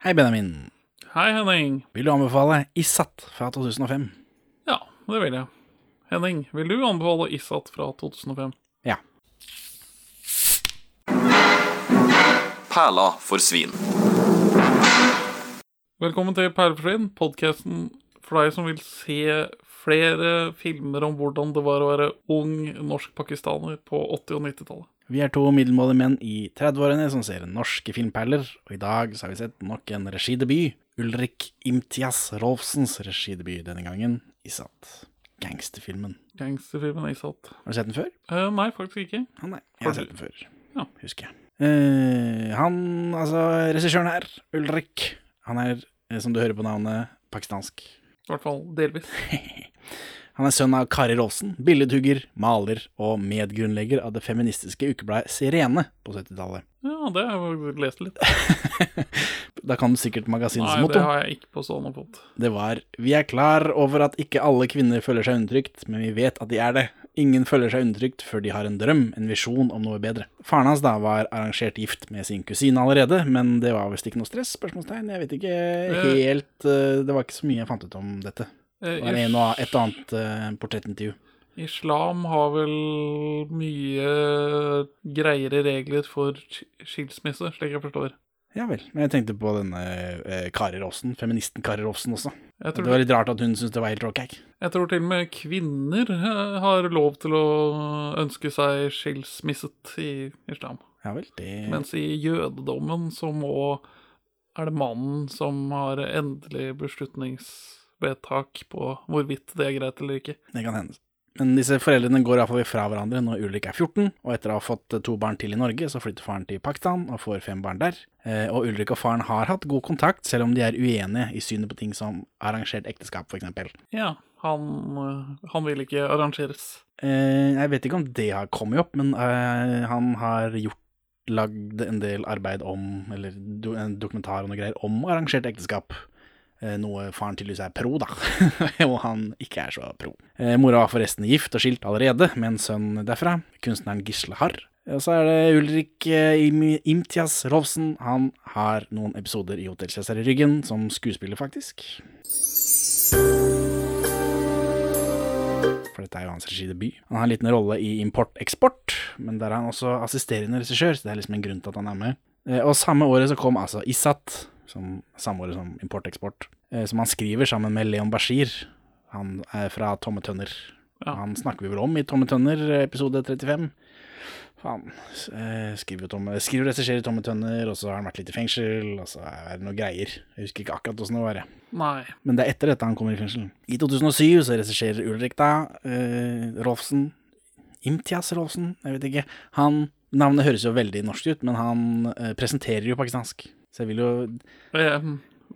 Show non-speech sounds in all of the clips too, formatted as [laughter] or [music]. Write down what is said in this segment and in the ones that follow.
Hei, Benjamin. Hei, Henning. Vil du anbefale Isat fra 2005? Ja, det vil jeg. Henning, vil du anbefale Isat fra 2005? Ja. Perla for svin. Velkommen til Perla for svin, podkasten for deg som vil se flere filmer om hvordan det var å være ung norsk-pakistaner på 80- og 90-tallet. Vi er to middelmådige menn i 30-årene som ser norske filmperler, og i dag så har vi sett nok en regidebut. Ulrik Imtias Rolfsens regidebut denne gangen, Isat. Gangsterfilmen. Gangsterfilmen Isat. Har du sett den før? Uh, nei, faktisk ikke. Ah, nei, jeg Har sett den før. Ja. Husker jeg. Uh, han, altså regissøren her, Ulrik, han er, eh, som du hører på navnet, pakistansk. I hvert fall delvis. [laughs] Han er sønn av Kari Rolsen, billedhugger, maler og medgrunnlegger av det feministiske ukebladet Sirene på 70-tallet. Ja, det har jeg lest litt. [laughs] Da kan du sikkert magasinets Nei, det har jeg ikke på stående fot. Det var Vi er klar over at ikke alle kvinner føler seg undertrykt, men vi vet at de er det. Ingen føler seg undertrykt før de har en drøm, en visjon om noe bedre. Faren hans da var arrangert gift med sin kusine allerede, men det var visst ikke noe stress? Spørsmålstegn. Jeg vet ikke helt eh, Det var ikke så mye jeg fant ut om dette. Eh, Det var en og, et annet eh, portrettintervju. Islam har vel mye greiere regler for skilsmisse, slik jeg forstår. Ja vel. Men jeg tenkte på denne eh, Kari Rolfsen, feministen Kari Rolfsen også. Det var litt rart at hun syntes det var helt ok. jeg tror til og med kvinner eh, har lov til å ønske seg skilsmisset i islam. Ja vel, det Mens i jødedommen så må er det mannen som har endelig beslutningsvedtak på hvorvidt det er greit eller ikke. Det kan hende. Men disse foreldrene går iallfall fra hverandre når Ulrik er 14, og etter å ha fått to barn til i Norge, så flytter faren til Pakistan og får fem barn der. Eh, Og Ulrik og faren har hatt god kontakt, selv om de er uenige i synet på ting som arrangert ekteskap, f.eks. Ja, han, eh, han vil ikke arrangeres. Eh, Jeg vet ikke om det har kommet opp, men eh, han har gjort lagd en del arbeid om, eller en dokumentar og noe greier, om arrangert ekteskap. Eh, Noe faren tydeligvis er pro, da, [laughs] og han ikke er så pro. Eh, Mora var forresten gift og skilt allerede, med en sønn derfra, kunstneren Gisle Harr. Og så er det Ulrik eh, Im- Imtias Rolfsen. Han har noen episoder i Hotell Cæsar i ryggen, som skuespiller, faktisk. For dette er jo hans regidebut. Han har en liten rolle i Import-eksport, men der er han også assisterende regissør, så det er liksom en grunn til at han er med. Og samme året så kom altså Issat, som, året som Import-eksport, eh, som han skriver sammen med Leon Bashir. Han er fra Tomme Tønner. Ja. Han snakker vi vel om i Tomme Tønner, eh, episode 35. Han eh, skriver Tomme, skriver og regisserer Tomme Tønner, og så har han vært litt i fengsel, og så er det noe greier. Jeg husker ikke akkurat åssen det var. Nei. Men det er etter dette han kommer i fengsel. I 2007 så regisserer Ulrik da eh, Rolfsen Imtias Rolfsen, jeg vet ikke. Han, Navnet høres jo veldig norsk ut, men han eh, presenterer jo pakistansk. Så jeg vil jo Eh,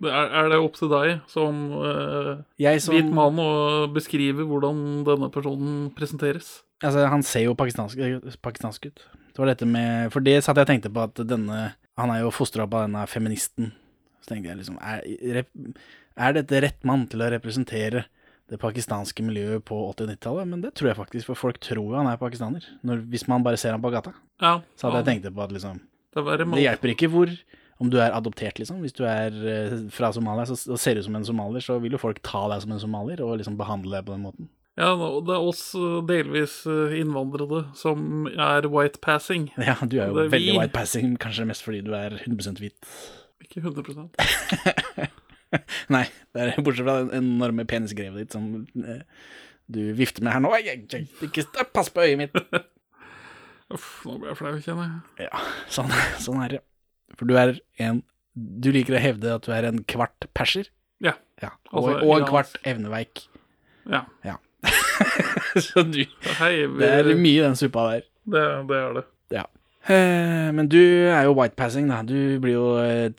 Er, det opp til deg som eh, som hvit mann å beskrive hvordan denne personen presenteres? Altså, han ser jo pakistansk, pakistansk ut. Det var dette med For det satt jeg og tenkte på at denne Han er jo fostra opp av denne feministen. Så tenkte jeg liksom Er, er dette rett mann til å representere det pakistanske miljøet på 80- og 90-tallet? Men det tror jeg faktisk, for folk tror jo han er pakistaner. Når, hvis man bare ser ham på gata. Ja. Så hadde ja, jeg tenkt på at liksom Det, Det hjelper ikke hvor om du er adoptert, liksom. Hvis du er eh, fra Somalia så, og ser ut som en somalier, så vil jo folk ta deg som en somalier og liksom behandle deg på den måten. Ja, og det er oss eh, delvis eh, innvandrede som er white passing. [laughs] Ja, du er jo er veldig vi. white passing, kanskje mest fordi du er 100% hvit. Ikke 100% [laughs] Nei, det er bortsett fra den enorme penisgrevet ditt som du vifter med her nå. Ikke pass på øyet mitt! [laughs] Uff, nå ble jeg flau, kjenner jeg. Ja, sånn, sånn er det. For du er en Du liker å hevde at du er en kvart perser. Ja. Ja, og, Altså, og en kvart evneveik. Ja. [laughs] Så du Hei, vi, Det er mye i den suppa der. det, det er det. Ja. Eh, Men du er jo whitepassing, da. Du blir jo, eh,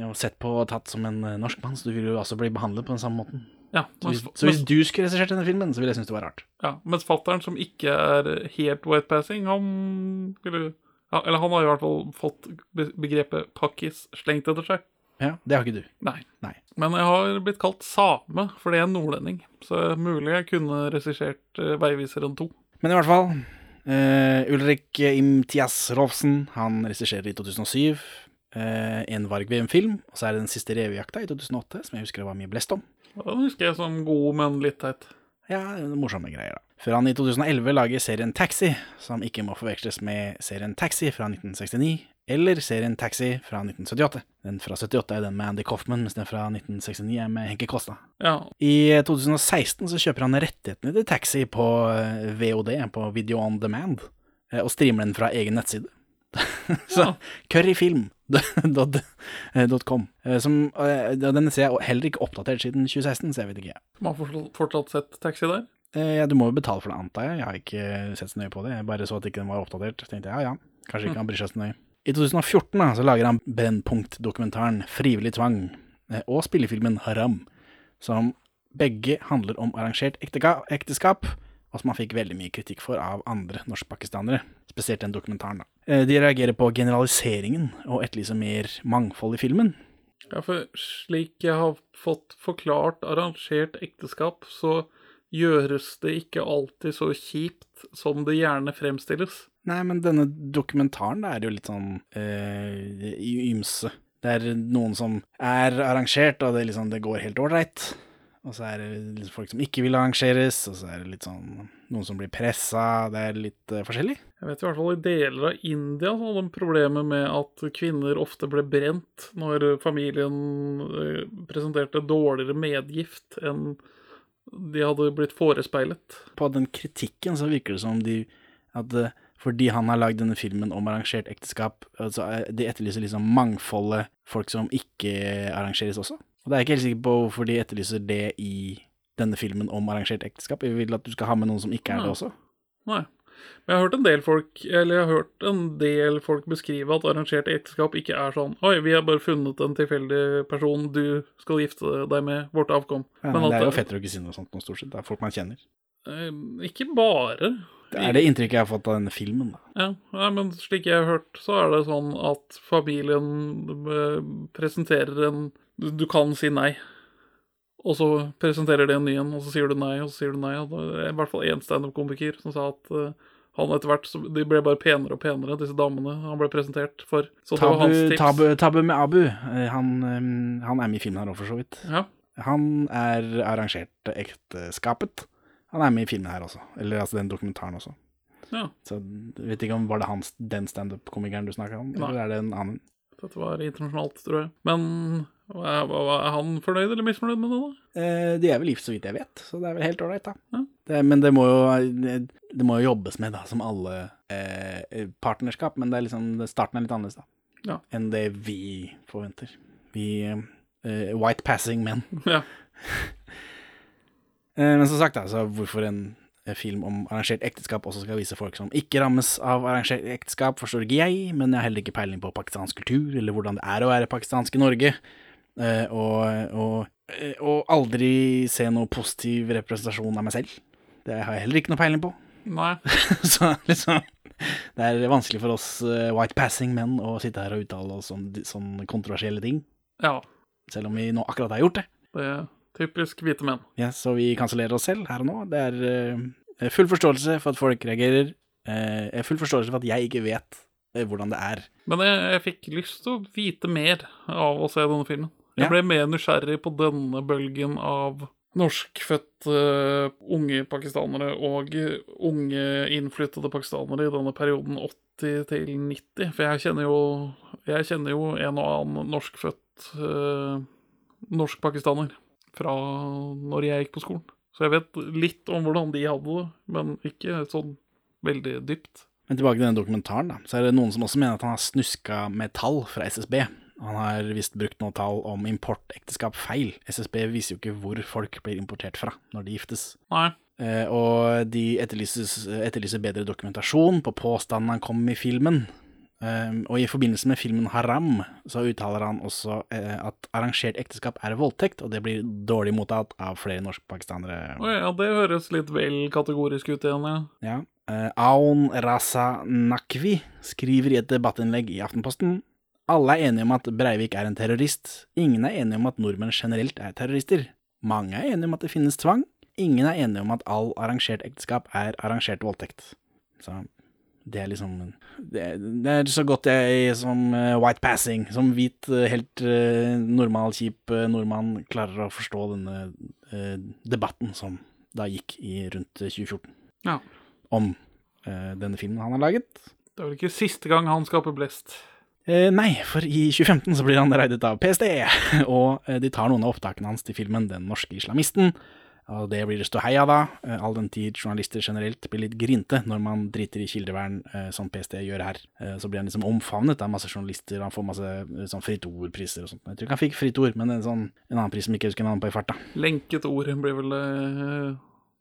jo sett på og tatt som en eh, norsk mann, så du vil jo også bli behandlet på den samme måten. Ja, Så hvis, så hvis du skulle regissert denne filmen, så ville jeg synes det var rart. ja, mens fatteren som ikke er helt white passing, han ville ja, Eller han har i hvert fall fått begrepet pakkis slengt etter seg. Ja, Det har ikke du. Nei. Nei. Men jeg har blitt kalt same fordi jeg er nordlending. Så mulig jeg kunne regissert uh, Veiviseren 2. Men i hvert fall, Uh, Ulrik Imtias Rolfsen, han regisserer i 2007. uh, en Varg-VM-film, og så er det Den siste revejakta i 2008, som jeg husker det var mye blest om. Den husker jeg som god, men litt teit. Ja, morsomme greier, da. Før han i 2011 lager serien Taxi, som ikke må forveksles med serien Taxi fra 1969, eller serien Taxi fra 1978. Den fra 78 er den med Andy Coffman, mens den fra 1969 er med Henke Kosta. Ja, I 2016 så kjøper han rettighetene til Taxi på eh, VOD, på Video On Demand, eh, og streamer den fra egen nettside. [laughs] så Ja. curryfilm.com. [laughs] Denne eh, Den ser jeg heller ikke oppdatert siden 2016, så jeg vet ikke. man har fortsatt sett Taxi der. Eh, Ja, du må jo betale for det, antar jeg. Jeg har ikke sett så nøye på det. Jeg bare så at ikke den var oppdatert. Tenkte jeg, ja ja, kanskje ikke han bryr seg så nøye. I 2014 da, så lager han Brennpunkt-dokumentaren 'Frivillig tvang' eh, og spillefilmen 'Haram', som begge handler om arrangert ekteskap, og som han fikk veldig mye kritikk for av andre norskpakistanere, spesielt den dokumentaren. da. Eh, De reagerer på generaliseringen og etterlyser mer mangfold i filmen. Ja, for slik jeg har fått forklart arrangert ekteskap, så gjøres det ikke alltid så kjipt som det gjerne fremstilles. Nei, men denne dokumentaren er jo litt sånn øh, ymse. Det er noen som er arrangert, og det, liksom, det går helt ålreit. Og så er det liksom folk som ikke vil arrangeres, og så er det litt sånn noen som blir pressa. Det er litt uh, forskjellig. Jeg vet i hvert fall i deler av India så hadde de problemer med at kvinner ofte ble brent når familien eh, presenterte dårligere medgift enn de hadde blitt forespeilet. På den kritikken så virker det som de at eh, fordi han har lagd denne filmen om arrangert ekteskap, altså de etterlyser liksom mangfoldet folk som ikke arrangeres også. Og det er jeg ikke helt sikker på hvorfor de etterlyser det i denne filmen om arrangert ekteskap. Jeg vil at du skal ha med noen som ikke er det også. Nei. Men jeg har hørt en del folk Eller jeg har hørt en del folk beskrive at arrangert ekteskap ikke er sånn Oi, vi har bare funnet en tilfeldig person du skal gifte deg med, vårt avkom. Ja, Men det er jo fettere og kusiner og sånt nå, stort sett. Det er folk man kjenner. Eh, Ikke bare. Det er det inntrykket jeg har fått av denne filmen, da. Ja, nei, men slik jeg har hørt, så er det sånn at familien eh, presenterer en du, du kan si nei. Og så presenterer de en ny en, og så sier du nei, og så sier du nei. Og det er i hvert fall én standup-komiker som sa at uh, han etter hvert så De ble bare penere og penere, disse damene han ble presentert for. Så det var hans tips. tabu, tabu med Abu. eh, Han, eh, han er med i filmen her òg, for så vidt. Ja. Han er arrangert ekteskapet. Han er med i filmen her også. Eller altså den dokumentaren også. ja. Så vet ikke om var det hans, den standup-komikeren du snakka om, Nei. eller er det en annen? Dette var internasjonalt, tror jeg. Men er, er han fornøyd eller misfornøyd med det, da? Eh, de er vel gift, så vidt jeg vet, så det er vel helt ålreit, da. Ja. Det, men det må jo Det må jo jobbes med, da, som alle eh, partnerskap. Men det er liksom, starten er litt annerledes, da. Ja. Enn det vi forventer. Vi eh, White passing menn. Ja. [laughs] Eh, men som sagt, da, hvorfor en eh, film om arrangert ekteskap også skal vise folk som ikke rammes av arrangert ekteskap, forstår ikke jeg, men jeg har heller ikke peiling på pakistansk kultur, eller hvordan det er å være pakistansk i Norge. Eh, og, og, eh, og aldri se noe positiv representasjon av meg selv. Det har jeg heller ikke noe peiling på. Nei. [laughs] så liksom Det er vanskelig for oss eh, white passing menn å sitte her og uttale oss om sånne kontroversielle ting, Ja. selv om vi nå akkurat har gjort det. Det typisk hvite menn. Ja, så vi kansellerer oss selv her og nå. Det er uh, full forståelse for at folk reagerer. Uh, full forståelse for at jeg ikke vet uh, hvordan det er. Men jeg, jeg fikk lyst til å vite mer av å se denne filmen. Jeg Ja. ble mer nysgjerrig på denne bølgen av norskfødte unge pakistanere og unge innflyttede pakistanere i denne perioden 80 til 90. For jeg kjenner jo, jeg kjenner jo en og annen norskfødt norsk-pakistaner fra når jeg gikk på skolen. Så jeg vet litt om hvordan de hadde det, men ikke sånn veldig dypt. Men tilbake til den dokumentaren, da. Så er det noen som også mener at han har snuska med tall fra SSB. Han har visst brukt noen tall om importekteskap feil. SSB viser jo ikke hvor folk blir importert fra når de giftes. Nei. Eh, og de etterlyser bedre dokumentasjon på påstanden han kom med i filmen. Um, og i forbindelse med filmen Haram så uttaler han også eh, at arrangert ekteskap er voldtekt, og det blir dårlig mottatt av flere norskpakistanere. Å ja, det høres litt vel kategorisk ut igjen, ja. Ja. Eh, Aun Raza Nakvi skriver i et debattinnlegg i Aftenposten alle er enige om at Breivik er en terrorist. Ingen er enige om at nordmenn generelt er terrorister. Mange er enige om at det finnes tvang. Ingen er enige om at all arrangert ekteskap er arrangert voldtekt. Så Det er liksom Det, det er så godt jeg som eh, white passing, som hvit, eh, helt eh, normal, kjip nordmann, klarer å forstå denne debatten som da gikk i rundt 2014 Ja. om denne filmen han har laget. Det er vel ikke siste gang han skaper blest. Eh, nei, for i 2015 så blir han reidet av PST, [laughs] og de tar noen av opptakene hans til filmen Den norske islamisten. Og det blir det av da, eh, all den tid journalister generelt blir litt grinte når man driter i kildevern, eh, som PST gjør her. Eh, så blir han liksom omfavnet av masse journalister, han får masse sånn Fritt Ord-priser og sånt. Jeg tror ikke han fikk Fritt Ord, men en, sånn, en annen pris som ikke jeg husker navnet på i farta. Lenket ord blir vel eh,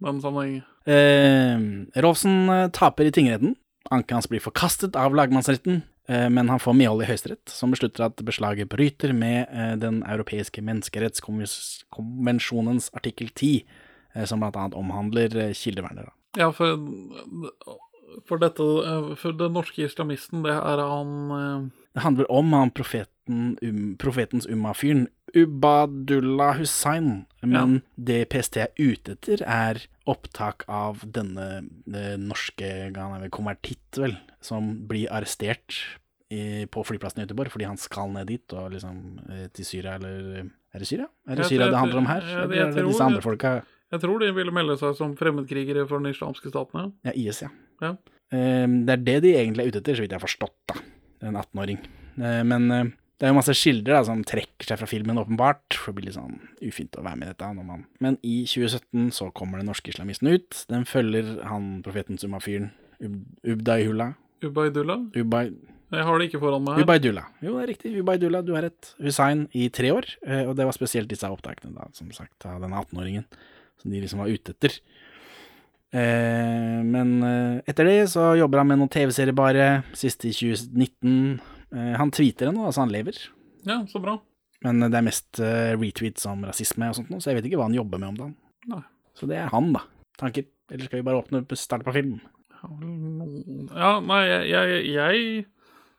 den sammenhengen. Eh, Rolfsen taper i tingretten. Anken hans blir forkastet av lagmannsretten, men han får medhold i Høyesterett, som beslutter at beslaget bryter med eh, Den europeiske menneskerettskonvensjonens artikkel 10, eh, som annet omhandler eh, kildevernet. Ja, for, for dette eh, For den norske islamisten, det er han eh, Det handler om han profeten, um, profetens Umma-fyren, Ubadullah Hussain, men det PST er ute etter, er opptak av denne norske er konvertitt, vel, som blir arrestert i, på flyplassen i Göteborg fordi han skal ned dit og liksom eh, til Syria, eller Er det Syria? Er det Syria det handler om her? jeg- jeg er tror disse andre folka? Jeg tror de ville melde seg som fremmedkrigere for den islamske staten. ja. Ja, IS, ja. Ja. Eh, det er det de egentlig er ute etter, så vidt jeg har forstått, da. En 18-åring. Eh, men eh, det er jo masse kilder da, som trekker seg fra filmen, åpenbart. For det blir litt sånn ufint å være med i dette. Når man... Men i 2017 så kommer den norske islamisten ut. Den følger han profeten Summa-fyren, Ub Ubdaihullah. Ubaidullah? Ubay Jeg har det ikke foran meg her. Ubaidullah. Jo, det er riktig. Ubaidullah, du har rett. Hussein i tre år. eh, Og det var spesielt disse opptakene, da, som sagt, av denne 18-åringen. Som de liksom var ute etter. Eh, men eh, etter det så jobber han med noen TV-serier bare. Siste i 2019. Eh, han tweeter ennå, altså han lever. Ja, så bra. Men det er mest eh, retweets om rasisme og sånt nå, så jeg vet ikke hva han jobber med om dagen. Nei. Så det er han, da. Tanker? Eller skal vi bare åpne starte på film? Ja, nei, jeg Jeg, jeg,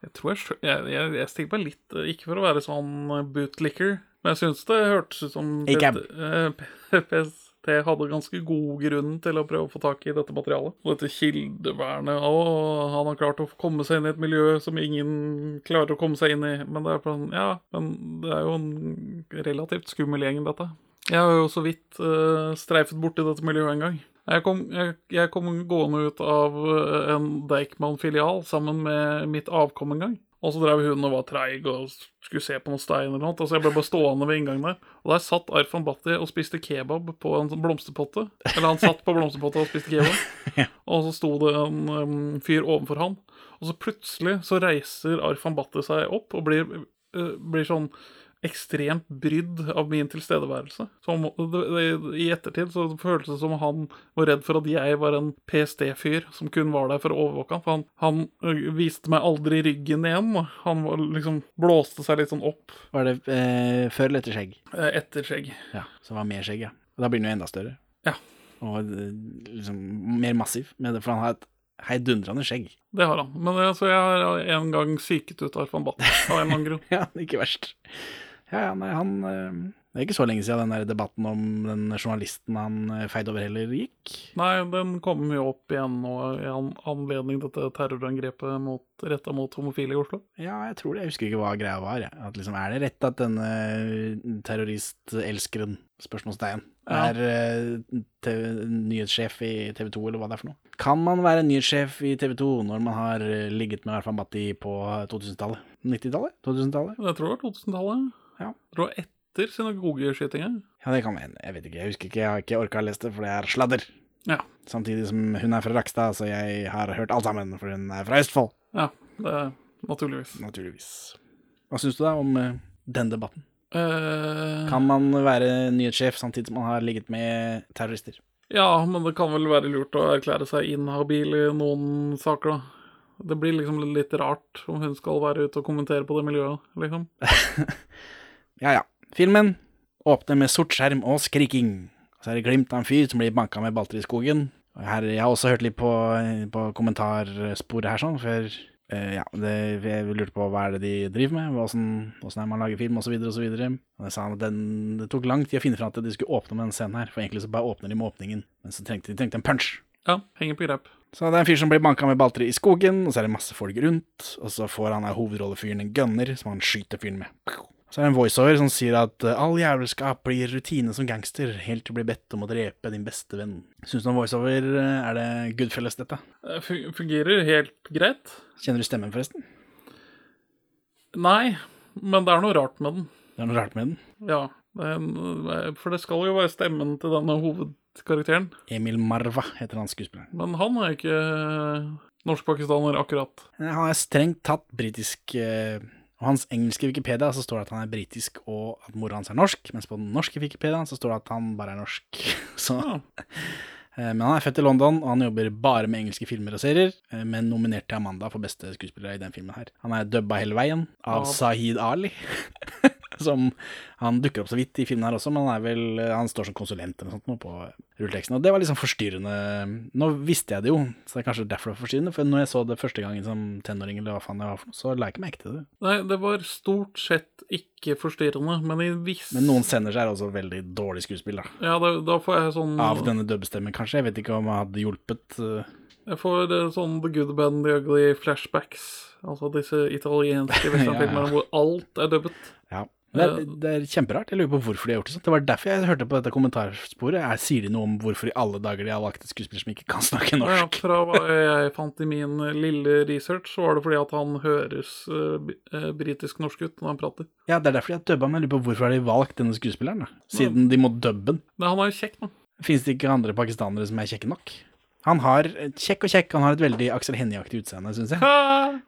jeg tror jeg, jeg, jeg, jeg stikker meg litt eh, Ikke for å være sånn bootlicker, men jeg syns det hørtes ut som A-cab. PT PST hadde ganske god grunn til å prøve å få tak i dette materialet. Og dette kildevernet Å, han har klart å komme seg inn i et miljø som ingen klarer å komme seg inn i. Men det er sånn, ja, men det er jo en relativt skummel gjeng, dette. Jeg har jo så vidt uh, streifet borti dette miljøet en gang. Jeg kom, jeg, jeg kom gående ut av eh, en Deichman-filial sammen med mitt avkom en gang. Og så drev hun og var treig og skulle se på noen stein eller noe. Og så jeg ble bare stående ved inngangen der. Og der satt Arfan Bhatti og spiste kebab på en sånn blomsterpotte. Eller han satt på blomsterpotte og spiste kebab. [laughs] Og så sto det en um, fyr overfor han. Og så plutselig så reiser Arfan Bhatti seg opp og blir, uh, blir sånn ekstremt brydd av min tilstedeværelse. Som, I ettertid så føltes det som han var redd for at jeg var en PST-fyr som kun var der for å overvåke han. For han, han viste meg aldri ryggen igjen. Han var liksom blåste seg litt sånn opp Var det eh, før eller etter skjegg? eh, etter skjegg. Ja, så var mer skjegg, ja. Og da blir den jo enda større. Ja. Og eh, liksom mer massiv, med det, for han har et heidundrende skjegg. Det har han. Men altså, jeg har en gang psyket ut Arfan Bhatti av en eller annen grunn. [laughs] Ja, ikke verst. Ja, ja, nei, han eh, Det er ikke så lenge siden den der debatten om den journalisten han eh, feide over heller gikk. Nei, den kom jo opp igjen nå i an anledning dette terrorangrepet retta mot homofile i Oslo. Ja, jeg tror det. Jeg husker ikke hva greia var. Ja. At liksom, er det rett at denne terroristelskeren, spørsmålstegn, Ja. er eh, TV nyhetssjef i TV 2, eller hva det er for noe? Kan man være nyhetssjef i TV 2 når man har ligget med Arfan Bhatti på 2000-tallet? 90-tallet? 2000-tallet? Jeg tror det var 2000-tallet. Ja. Tror det var etter synagogeskytinga. Ja, det kan hende. Jeg vet ikke. Jeg husker ikke. Jeg har ikke orka å lese det, for det er sladder. Ja. Samtidig som hun er fra Rakstad, så jeg har hørt alt sammen, for hun er fra Østfold. ja, det er naturligvis. Naturligvis. Hva syns du da om eh, den debatten? Uh... Kan man være nyhetssjef samtidig som man har ligget med terrorister? Ja, men det kan vel være lurt å erklære seg inhabil i noen saker, da. Det blir liksom litt rart om hun skal være ute og kommentere på det miljøet, liksom. [laughs] Ja ja. Filmen åpner med sort skjerm og skriking. Så er det glimt av en fyr som blir banka med balter i skogen. Her, jeg har også hørt litt på, på kommentarsporet her, sånn, for uh, ja, det, jeg lurte på hva er det de driver med, åssen er det man lager film, osv., osv. Og jeg sa at den, det tok lang tid å finne fram til at de skulle åpne med den scenen her, for egentlig så bare åpner de med åpningen, men så trengte de trengte en punch. Ja, henger på grep. Så det er en fyr som blir banka med balltre i skogen, og så er det masse folk rundt. Og så får han av hovedrollefyren en gunner som han skyter fyren med. Så er det en voiceover som sier at eh, all jævelskap blir rutine som gangster, helt til du blir bedt om å drepe din beste venn. Syns du om voiceover? eh, Er det Goodfellas, dette? Det fungerer helt greit. Kjenner du stemmen, forresten? Nei, men det er noe rart med den. Det er noe rart med den. Ja, for det skal jo være stemmen til denne hovedkarakteren. Emil Marva heter han skuespilleren. Men han er ikke norsk-pakistaner, akkurat. Han er strengt tatt britisk eh, Og hans engelske Wikipedia så står det at han er britisk og at mora hans er norsk, mens på den norske Wikipedia så står det at han bare er norsk. [laughs] Så, Ja. eh, men han er født i London, og han jobber bare med engelske filmer og serier, eh, men nominert til Amanda for beste skuespiller i den filmen her. Han er dubba hele veien av Ja. Sahid Ali. [laughs] Som Han dukker opp så vidt i filmen her også, men han er vel Han står som konsulent eller noe sånt nå på rulleteksten. Og det var liksom forstyrrende. Nå visste jeg det jo, så det er kanskje derfor det var forstyrrende. For når jeg så det første gangen som tenåring, eller hva faen det var for noe, så la jeg ikke merke til det. Nei, det var stort sett ikke forstyrrende, men i visse Men noen sender seg er også veldig dårlig skuespill, da. Ja, da, da får jeg sånn Av denne dubbestemmen, kanskje. Jeg vet ikke om det hadde hjulpet. eh, Jeg får eh, sånn The Good, Band, The Ugly flashbacks. Altså disse italienske westernfilmene [laughs] Ja, ja. hvor alt er dubbet. Ja. Det er, det er kjemperart. Jeg lurer på hvorfor de har gjort det sånn. Det var derfor jeg hørte på dette kommentarsporet. Jeg sier de noe om hvorfor i alle dager de har valgt et skuespiller som ikke kan snakke Ja, norsk? fra hva [laughs] jeg fant i min eh, lille research, så var det fordi at han høres uh, britisk-norsk ut når han prater. Ja, det er derfor de har dubba, ham. jeg lurer på hvorfor har de valgt denne skuespilleren, da? Siden de må dubbe den. Men han er jo kjekk, da. Fins det ikke andre pakistanere som er kjekke nok? Han har kjekk og kjekk, han har et veldig Aksel Hennie-aktig utseende, syns jeg.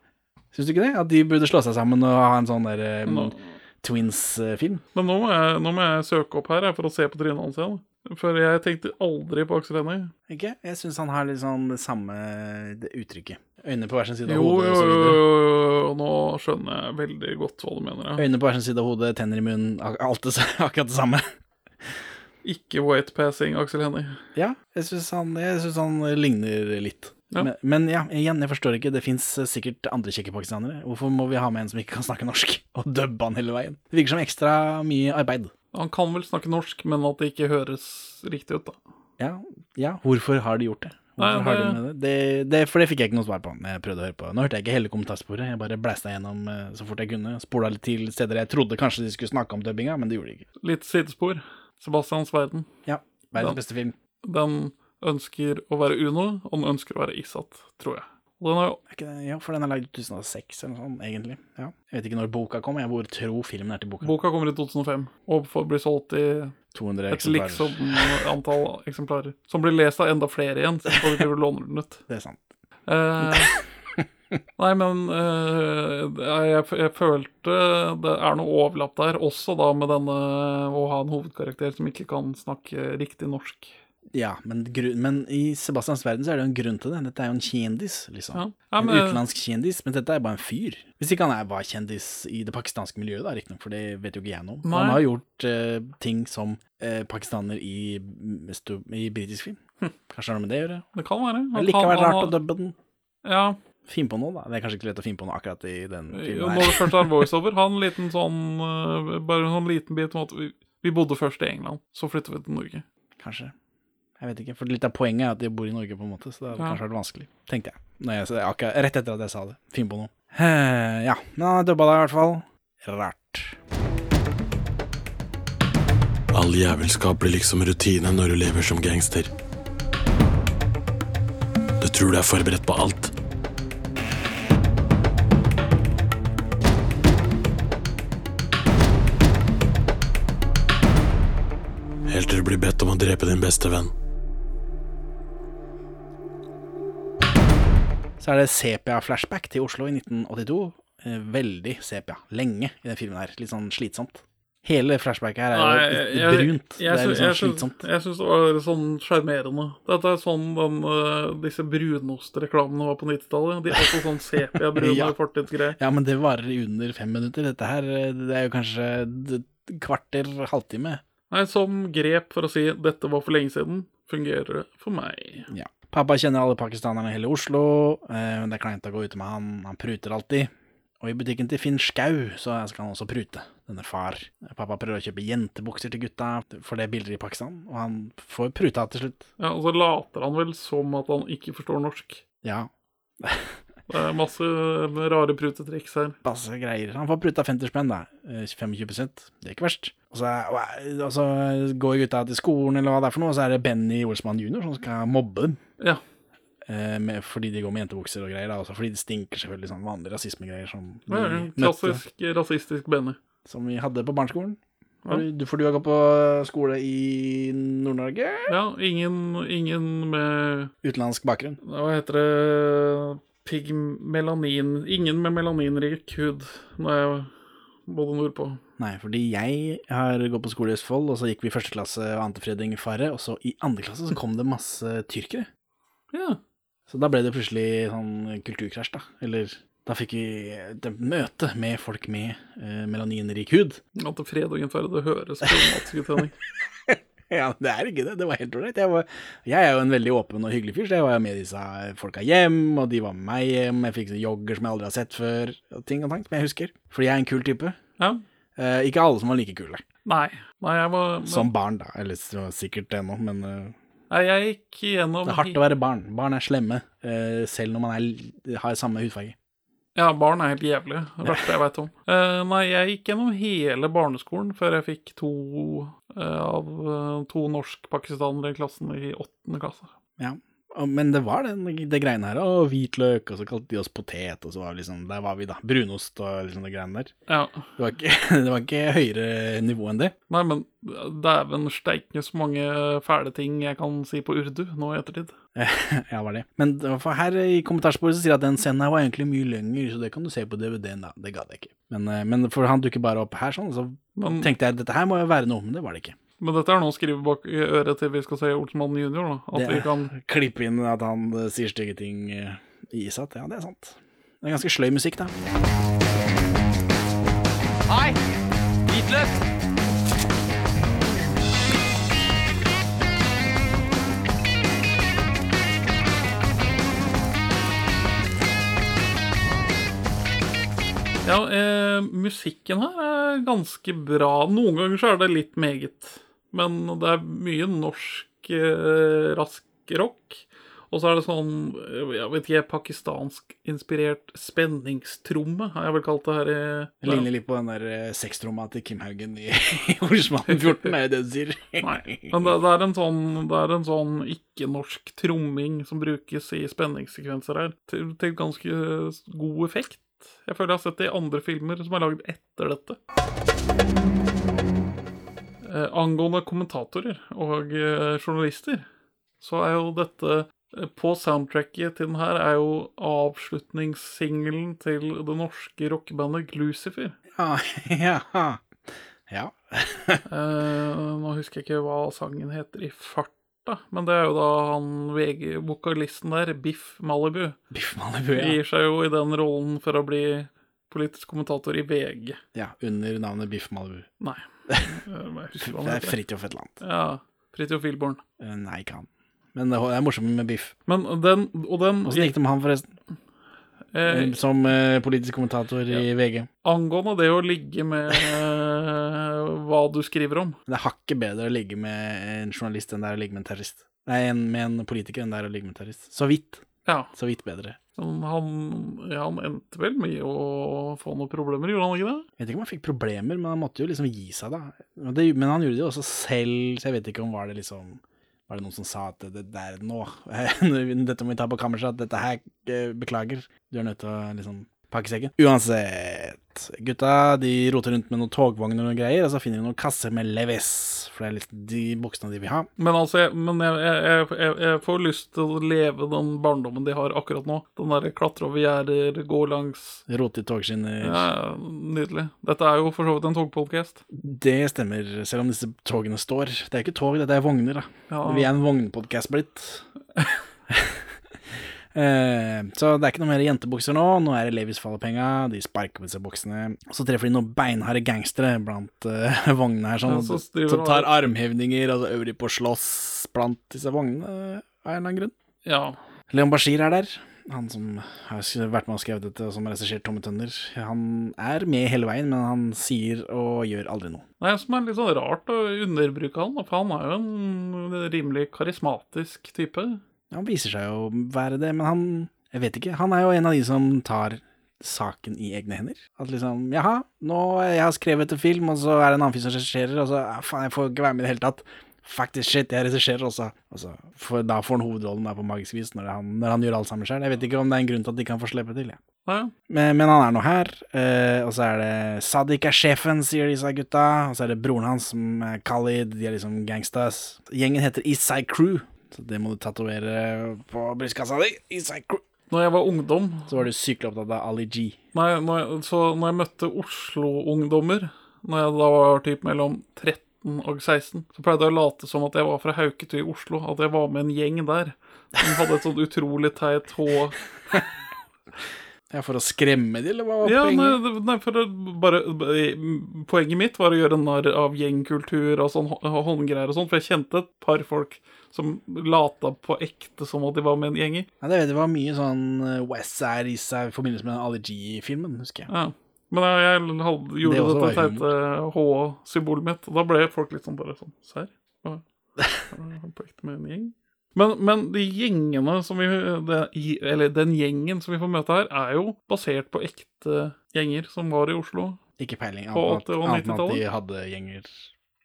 Syns du ikke det? At de burde slå seg sammen og ha en sånn der eh, Nå, Twins-film? men nå må, jeg, nå må jeg søke opp her jeg, for å se på trynet hans igjen. For jeg tenkte aldri på Aksel Hennie. Ikke? Jeg syns han har litt sånn det samme det uttrykket. Øyne på hver sin side av hodet jo, jo, jo, jo, nå skjønner jeg veldig godt hva du mener. Ja. Øyne på hver sin side av hodet, tenner i munnen, alt det, [laughs] akkurat det samme. Ikke white-passing Aksel Hennie. Ja, jeg syns han, jeg synes han ligner litt. Ja. Men, men ja, igjen, jeg forstår ikke. Det fins sikkert andre kjekke pakistanere. Hvorfor må vi ha med en som ikke kan snakke norsk, [laughs] og dubbe han hele veien? Det virker som ekstra mye arbeid. Han kan vel snakke norsk, men at det ikke høres riktig ut, da. Ja, ja, hvorfor har de gjort det? Nei, har de med det? Det, det? For det fikk jeg ikke noe svar på når jeg prøvde å høre på. Nå hørte jeg ikke hele kommentarsporet, jeg bare blæsta gjennom eh, så fort jeg kunne. Spola litt til steder jeg trodde kanskje de skulle snakke om dubbinga, men det gjorde de ikke. Litt sidespor. Sebastians verden. Ja, Ja. verdens beste film. Den ønsker å være Uno, og den ønsker å være Isat, tror jeg. Den er jo det? Ja, for den er lagd i 2006 eller noe sånt, egentlig. Ja. Jeg vet ikke når boka kom, jeg hvor tro filmen er til boka. Boka kommer i 2005 og får bli solgt i 200 et liksom antall eksemplarer. Som blir lest av enda flere igjen, så folk driver og låner den ut. Det er sant. Eh, nei, men eh, jeg, jeg følte det er noe overlapp der, også da med denne å ha en hovedkarakter som ikke kan snakke riktig norsk. Ja, men, men i Sebastians verden så er det jo en grunn til det. Dette er jo en kjendis, liksom. Ja. Ja, en men- utenlandsk kjendis, men dette er bare en fyr. Hvis ikke han er, var kjendis i det pakistanske miljøet, da, riktignok, for det vet jo ikke jeg noe om. Han har gjort uh, ting som uh, pakistaner i, i britisk film. Kanskje det har noe med det å gjøre? Det kan være. Likevel han- han rart å dubbe den. Ja, Finn på noe, da. Det er kanskje ikke lett å finne på noe akkurat i den Jo, filmen Når her. det først er [laughs] voiceover, ha en liten sånn uh, Bare en sånn liten bit om at vi, vi bodde først i England, så flytter vi til Norge. Kanskje. Jeg vet ikke. For litt av poenget er at de bor i Norge, på en måte, så det hadde Ja. kanskje vært vanskelig. Tenkte jeg. Når jeg akkurat, rett etter at jeg sa det. Finn på noe. Eh, ja. Men han har dubba det i hvert fall. Rart. All jævelskap blir liksom rutine når du lever som gangster. Du tror du er forberedt på alt. Helt til du blir bedt om å drepe din beste venn. Så er det sepia-flashback til Oslo i 1982. Eh, veldig sepia. Lenge i den filmen her. Litt sånn slitsomt. Hele flashbacket her er jo litt brunt. Det er litt sånn jeg, slitsomt. jeg syns det var sånn sjarmerende. Dette er sånn den, øh, disse brunostreklamene var på 90-tallet. De er også sånn sepia-brune [laughs] Ja. fortidsgreier. Ja, men det varer under fem minutter. Dette her eh, det er jo kanskje kvarter, halvtime. Nei, som grep for å si 'dette var for lenge siden', fungerer det for meg. Ja. Pappa kjenner alle pakistanerne i hele Oslo. men det er kleint å gå ute med han. Han pruter alltid. Og i butikken til Finn Skau så skal han også prute. denne far. Pappa prøver å kjøpe jentebukser til gutta, for det er bilder i Pakistan, og han får pruta til slutt. Ja, Og så later han vel som at han ikke forstår norsk. Ja, [laughs] Det er masse rare prutetriks her. masse greier. Han får pruta 50 spenn, da. Eh, 25 Det er ikke verst. Og så, og så går gutta til skolen, eller hva det er for noe, og så er det Benny Olsmann jr. som skal mobbe dem. Ja. Eh, med, fordi de går med jentebukser og greier. Da, også fordi det stinker selvfølgelig sånn vanlige rasismegreier som, Det ja, klassisk møtte, rasistisk Benny. som vi hadde på barneskolen. Ja. Du, for du har gått på skole i Nord-Norge? Ja, ingen, ingen med Utenlandsk bakgrunn. Hva heter det Pigmelanin Ingen med melaninrik hud når jeg bodde nordpå. Nei, fordi jeg har gått på skole i Østfold, og så gikk vi i første klasse og ante Fredring Farre, og så i andre klasse så kom det masse tyrkere. Ja. Så da ble det plutselig sånn kulturkrasj, da. Eller da fikk vi et møte med folk med eh, melaninrik hud. Ante fred og det høres problematisk ut, Henning. [laughs] [laughs] Ja, det er ikke det. Det var helt ålreit. Jeg, jeg er jo en veldig åpen og hyggelig fyr, så jeg var med disse folka hjem, og de var med meg hjem. Jeg fikk jogger som jeg aldri har sett før, og ting og tank, som jeg husker. Fordi jeg er en kul type. Ja. Eh, ikke alle som var like kule. Nei. Nei, jeg var men, Som barn, da. Eller så sikkert ennå, men uh... Nei, jeg gikk gjennom det er hardt å være barn. Barn er slemme, uh, selv når man er, har samme hudfarge. Ja, barn er helt jævlig. Det verste jeg veit om. Uh, nei, jeg gikk gjennom hele barneskolen før jeg fikk to av eh, to norsk-pakistanere i klassen i åttende klasse. Ja. Men det var den, det greiene her. Og hvitløk, og så kalte de oss potet, og så var vi liksom Der var vi, da. Brunost og liksom det greiene der. Ja. Det var ikke, [laughs] det var ikke høyere nivå enn det. Nei, men dæven steike så mange fæle ting jeg kan si på urdu nå i ettertid. [laughs] ja, var det. Men for her i kommentarsporet så sier at den scenen her var egentlig mye lenger, så det kan du se på DVD-en, da. Det gadd jeg ikke. Men, eh, men for han dukker bare opp her sånn, så Men, tenkte jeg dette her må jo være noe, men det var det ikke. Men dette er noe å skrive bak i øret til vi skal se Olsmann junior, da. At Det- vi kan Klippe inn at han eh, sier stygge ting eh, i Isat, ja, det er sant. Det er ganske sløy musikk, da. Hei! Hvitløk! Ja, eh, musikken her er ganske bra. Noen ganger så er det litt meget. Men det er mye norsk eh, rask rock. Og så er det sånn, eh, jeg vet ikke, pakistansk-inspirert spenningstromme, har jeg vel kalt det her. i- Det ligner litt på den der Sekstromma sextromma til Kim Haugen i, [laughs] Olsmannen 14, er det det du sier? Nei, men det, det er en sånn, sånn ikke-norsk tromming som brukes i spenningssekvenser her, til, til ganske god effekt. Jeg føler jeg har sett det i andre filmer som er lagd etter dette. Eh, angående kommentatorer og eh, journalister, så er jo dette eh, På soundtracket til den her er jo avslutningssingelen til det norske rockebandet Glucifer. Ja, [laughs] ja. ja. [laughs] Eh, nå husker jeg ikke hva sangen heter i farta, men det er jo da han VG, vokalisten der, Biff Malibu, Biff Malibu, ja. gir seg jo i den rollen for å bli politisk kommentator i VG. ja. Under navnet Biff Malibu. Nei. Eh, Det er. Fridtjof et eller annet. Ja. Fridtjof Wilborn. Eh, Nei, ikke han. Men det er morsomt med Biff. Men den, og den Åssen gikk det med han, forresten? eh, Som eh, politisk kommentator i VG. Angående det å ligge med eh, hva du skriver om. Det er hakket bedre å ligge med en journalist enn det er å ligge med en terrorist. Nei, en, med en politiker enn det er å ligge med en terrorist. Så vidt. Ja. Så vidt bedre. Han, ja, han endte vel med å få noen problemer, gjorde han ikke det? Jeg vet ikke om han fikk problemer, men han måtte jo liksom gi seg, da. Men, det, men han gjorde det jo også selv, så jeg vet ikke om var det liksom Var det noen som sa at det, det er nå [laughs] Dette må vi ta på kammerset, dette her eh, Beklager. Du er nødt til å liksom pakke sekken. Uansett. Gutta de roter rundt med noen togvogner og greier, og så finner de noen kasser med Levis. For det er litt de buksene de vil ha. Men altså, jeg, men jeg, jeg, jeg, får lyst til å leve den barndommen de har akkurat nå. Den derre klatre over gjerder, gå langs Rote i togskinner. ja, Nydelig. Dette er jo for så vidt en togpodcast. Det stemmer, selv om disse togene står. Det er ikke tog, dette er vogner, da. Ja. Vi er en vognpodkast blitt. [laughs] Eh, så det er ikke noe mer jentebukser nå. Nå er det Levis Fallepenga. De sparker på disse buksene. Og så treffer de noen beinharde gangstere blant eh, vognene her, sånn, Ja, så som tar armhevninger, og så øver de på å slåss blant disse vognene av en eller annen grunn. Ja. Leon Bashir er der. Han som har vært med og skrevet dette, og som har regissert Tomme tønner. Han er med hele veien, men han sier og gjør aldri noe. Er som er litt sånn rart å underbruke han, for han er jo en rimelig karismatisk type. Han viser seg jo å være det, men han Jeg vet ikke. Han er jo en av de som tar saken i egne hender. At liksom Jaha, nå jeg har skrevet en film, og så er det en annen fyr som regisserer, og så ah, faen, jeg får ikke være med i det hele tatt. Faktisk shit, jeg regisserer også. også for, da får han hovedrollen der på magisk vis når han, når han gjør alt sammen sjøl. Jeg vet ikke om det er en grunn til at de kan få slippe til. jeg. Ja, Men, men han er nå her, eh, og så er det Sadiq er sjefen, sier disse gutta. Og så er det broren hans som er Khalid, de er liksom gangstas. Gjengen heter Isai Crew, så det må du tatovere på brystkassa di. Når jeg var ungdom, Så var du sykelig opptatt av Ali G. Nei, når jeg, så når jeg møtte Oslo-ungdommer, når jeg da var typ mellom 13 og 16, så pleide jeg å late som at jeg var fra Hauketu i Oslo, at jeg var med en gjeng der. Som hadde et sånt utrolig teit h Ja, for å skremme de, eller hva var Ja, poenget? Nei, nei, for å bare Poenget mitt var å gjøre narr av gjengkultur og sånn håndgreier og sånn, for jeg kjente et par folk som lata på ekte som at de var med en gjeng i. Ja, det det var mye sånn eh, West Side Eastside i forbindelse med G-filmen, husker jeg. Ja. Men jeg, jeg hadde, gjorde Det dette teite H-symbolet mitt, og da ble folk litt sånn bare sånn Serr? Er På ekte med en gjeng? Men, men de gjengene som vi det, Eller den gjengen som vi får møte her, er jo basert på ekte gjenger som var i Oslo. Ikke peiling, annet enn at- annet enn at 90-tallet? de hadde gjenger,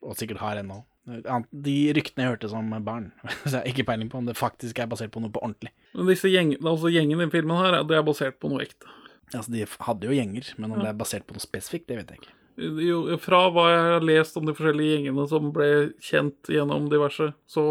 og sikkert har ennå. De ryktene jeg hørte som barn. [laughs] Så jeg har ikke peiling på om det faktisk er basert på noe på ordentlig. Men disse gjeng, altså gjengen i filmen her, det er basert på noe ekte. Altså, De hadde jo gjenger, men om det er basert på noe spesifikt, det vet jeg ikke. Jo, fra hva jeg har lest om de forskjellige gjengene som ble kjent gjennom diverse, så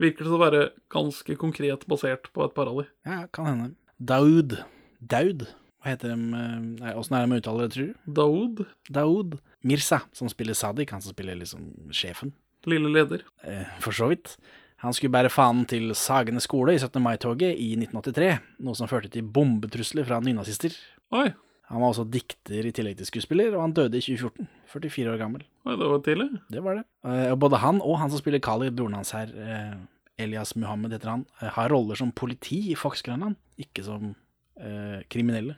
virker det til å være ganske konkret basert på et par av de. Ja, kan hende. Daud. Daud? Hva heter de? eh, Nei, Åssen er det med uttaler, tror du? Daoud, Daud. Mirsa, som spiller Sadiq, han som spiller liksom sjefen. Lille leder. Eh, for så vidt. Han skulle bære fanen til Sagene skole i 17. mai-toget i 1983, noe som førte til bombetrusler fra nynazister. Oi, Han var også dikter i tillegg til skuespiller, og han døde i 2014. 44 år gammel. oi, det var tidlig. Det var det. Eh, Og både han og han som spiller Khalid, broren hans her, eh, Elias Muhammed heter han, har roller som politi i Fox Grønland, ikke som eh, kriminelle.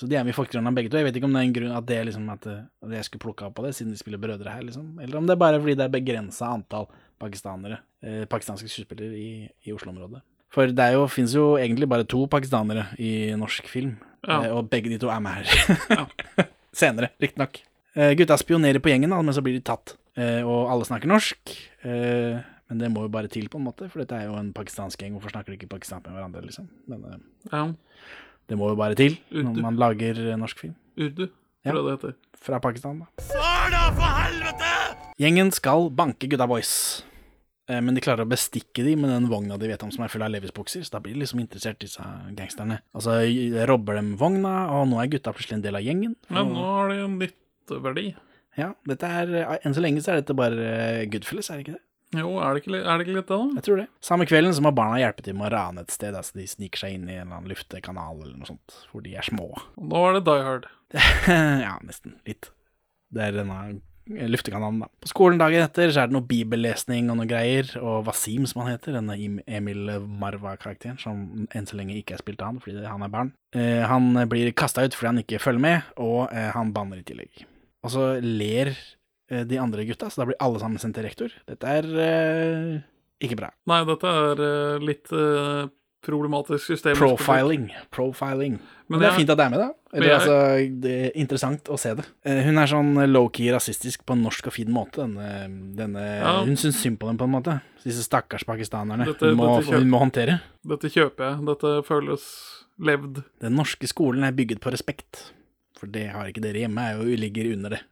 Så de er med i Fox begge to. Jeg vet ikke om det er en grunn at det liksom at, eh, jeg skulle plukke av på det, siden de spiller brødre her, liksom. Eller om det er bare fordi det er begrensa antall pakistanere, eh, pakistanske skuespillere i, i Oslo-området. For det jo, finnes jo egentlig bare to pakistanere i norsk film, Ja. eh, og begge de to er med her. [laughs] Senere, riktignok. Eh, gutta spionerer på gjengen, da, men så blir de tatt. Eh, og alle snakker norsk. eh, men det må jo bare til, på en måte, for dette er jo en pakistansk gjeng. Hvorfor snakker de ikke pakistansk med hverandre, liksom? Men eh, Ja, det må jo bare til når man lager norsk film. Urdu, Ja. tror jeg det heter. Fra Pakistan, da. Svar, da, for helvete! Gjengen skal banke gutta boys. Eh, Men de klarer å bestikke dem med den vogna de vet om som er full av Levis-bukser, så da blir de liksom interessert, disse gangsterne. Altså robber dem vogna, og nå er gutta plutselig en del av gjengen. Men nå- nå har de en nytteverdi. Ja, dette er, eh, enn så lenge så er dette bare eh, Goodfellas, er det ikke det? Jo, er det ikke, er det ikke litt det, da? Jeg tror det. Samme kvelden så må barna hjelpe til med å rane et sted, altså de sniker seg inn i en eller annen luftekanal eller noe sånt, hvor de er små. Nå er det Die Hard. [laughs] ja, nesten. Litt. Det er denne luftekanalen, da. På skolen dagen etter så er det noe bibellesning og noe greier, og Wasim, som han heter, denne Emil Marva-karakteren, som enn så lenge ikke er spilt av han fordi han er barn, eh, han blir kasta ut fordi han ikke følger med, og eh, han banner i tillegg. Og så ler de andre gutta, så da blir alle sammen sendt til rektor. Dette er uh, ikke bra. Nei, dette er uh, litt uh, problematisk system. Profiling. Profiling. Men, Men det er jeg- fint at det er med, da. Eller, jeg- altså, det er interessant å se det. Eh, hun er sånn low-key rasistisk på en norsk og fin måte. Denne, denne, Ja. Hun syns synd på dem, på en måte. Disse stakkars pakistanerne. Dette- hun, må, dette hun må håndtere. Dette kjøper jeg. Dette føles levd. Den norske skolen er bygget på respekt. For det har ikke dere hjemme, jeg jo ligger under det.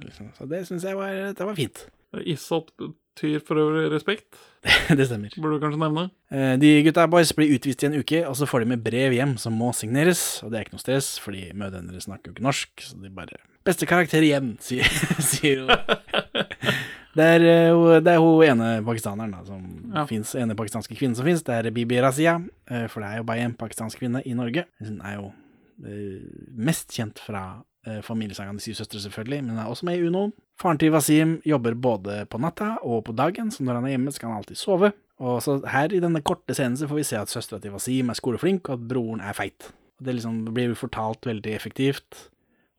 Liksom. Så det syns jeg var, det var fint. Isat betyr for øvrig respekt, [laughs] det stemmer. burde du kanskje nevne. Eh, De gutta boys blir utvist i en uke, og så får de med brev hjem som må signeres. Og det er ikke noe stress, fordi mødrene deres snakker jo ikke norsk, så de bare Beste karakter igjen, [laughs] sier, sier hun. [laughs] Det er, eh, det er hun ene pakistaneren da, som Ja. finnes, ene pakistanske kvinnen som fins. Det er Bibi Razia, eh, for det er jo bare en pakistansk kvinne i Norge. Hun er jo mest kjent fra eh, familiesagaen De syv søstre, selvfølgelig, men han er også med i Uno. Faren til Wasim jobber både på natta og på dagen, så når han er hjemme, skal han alltid sove. Og så her i denne korte scenen så får vi se at søstera til Wasim er skoleflink, og at broren er feit. Og det liksom blir fortalt veldig effektivt,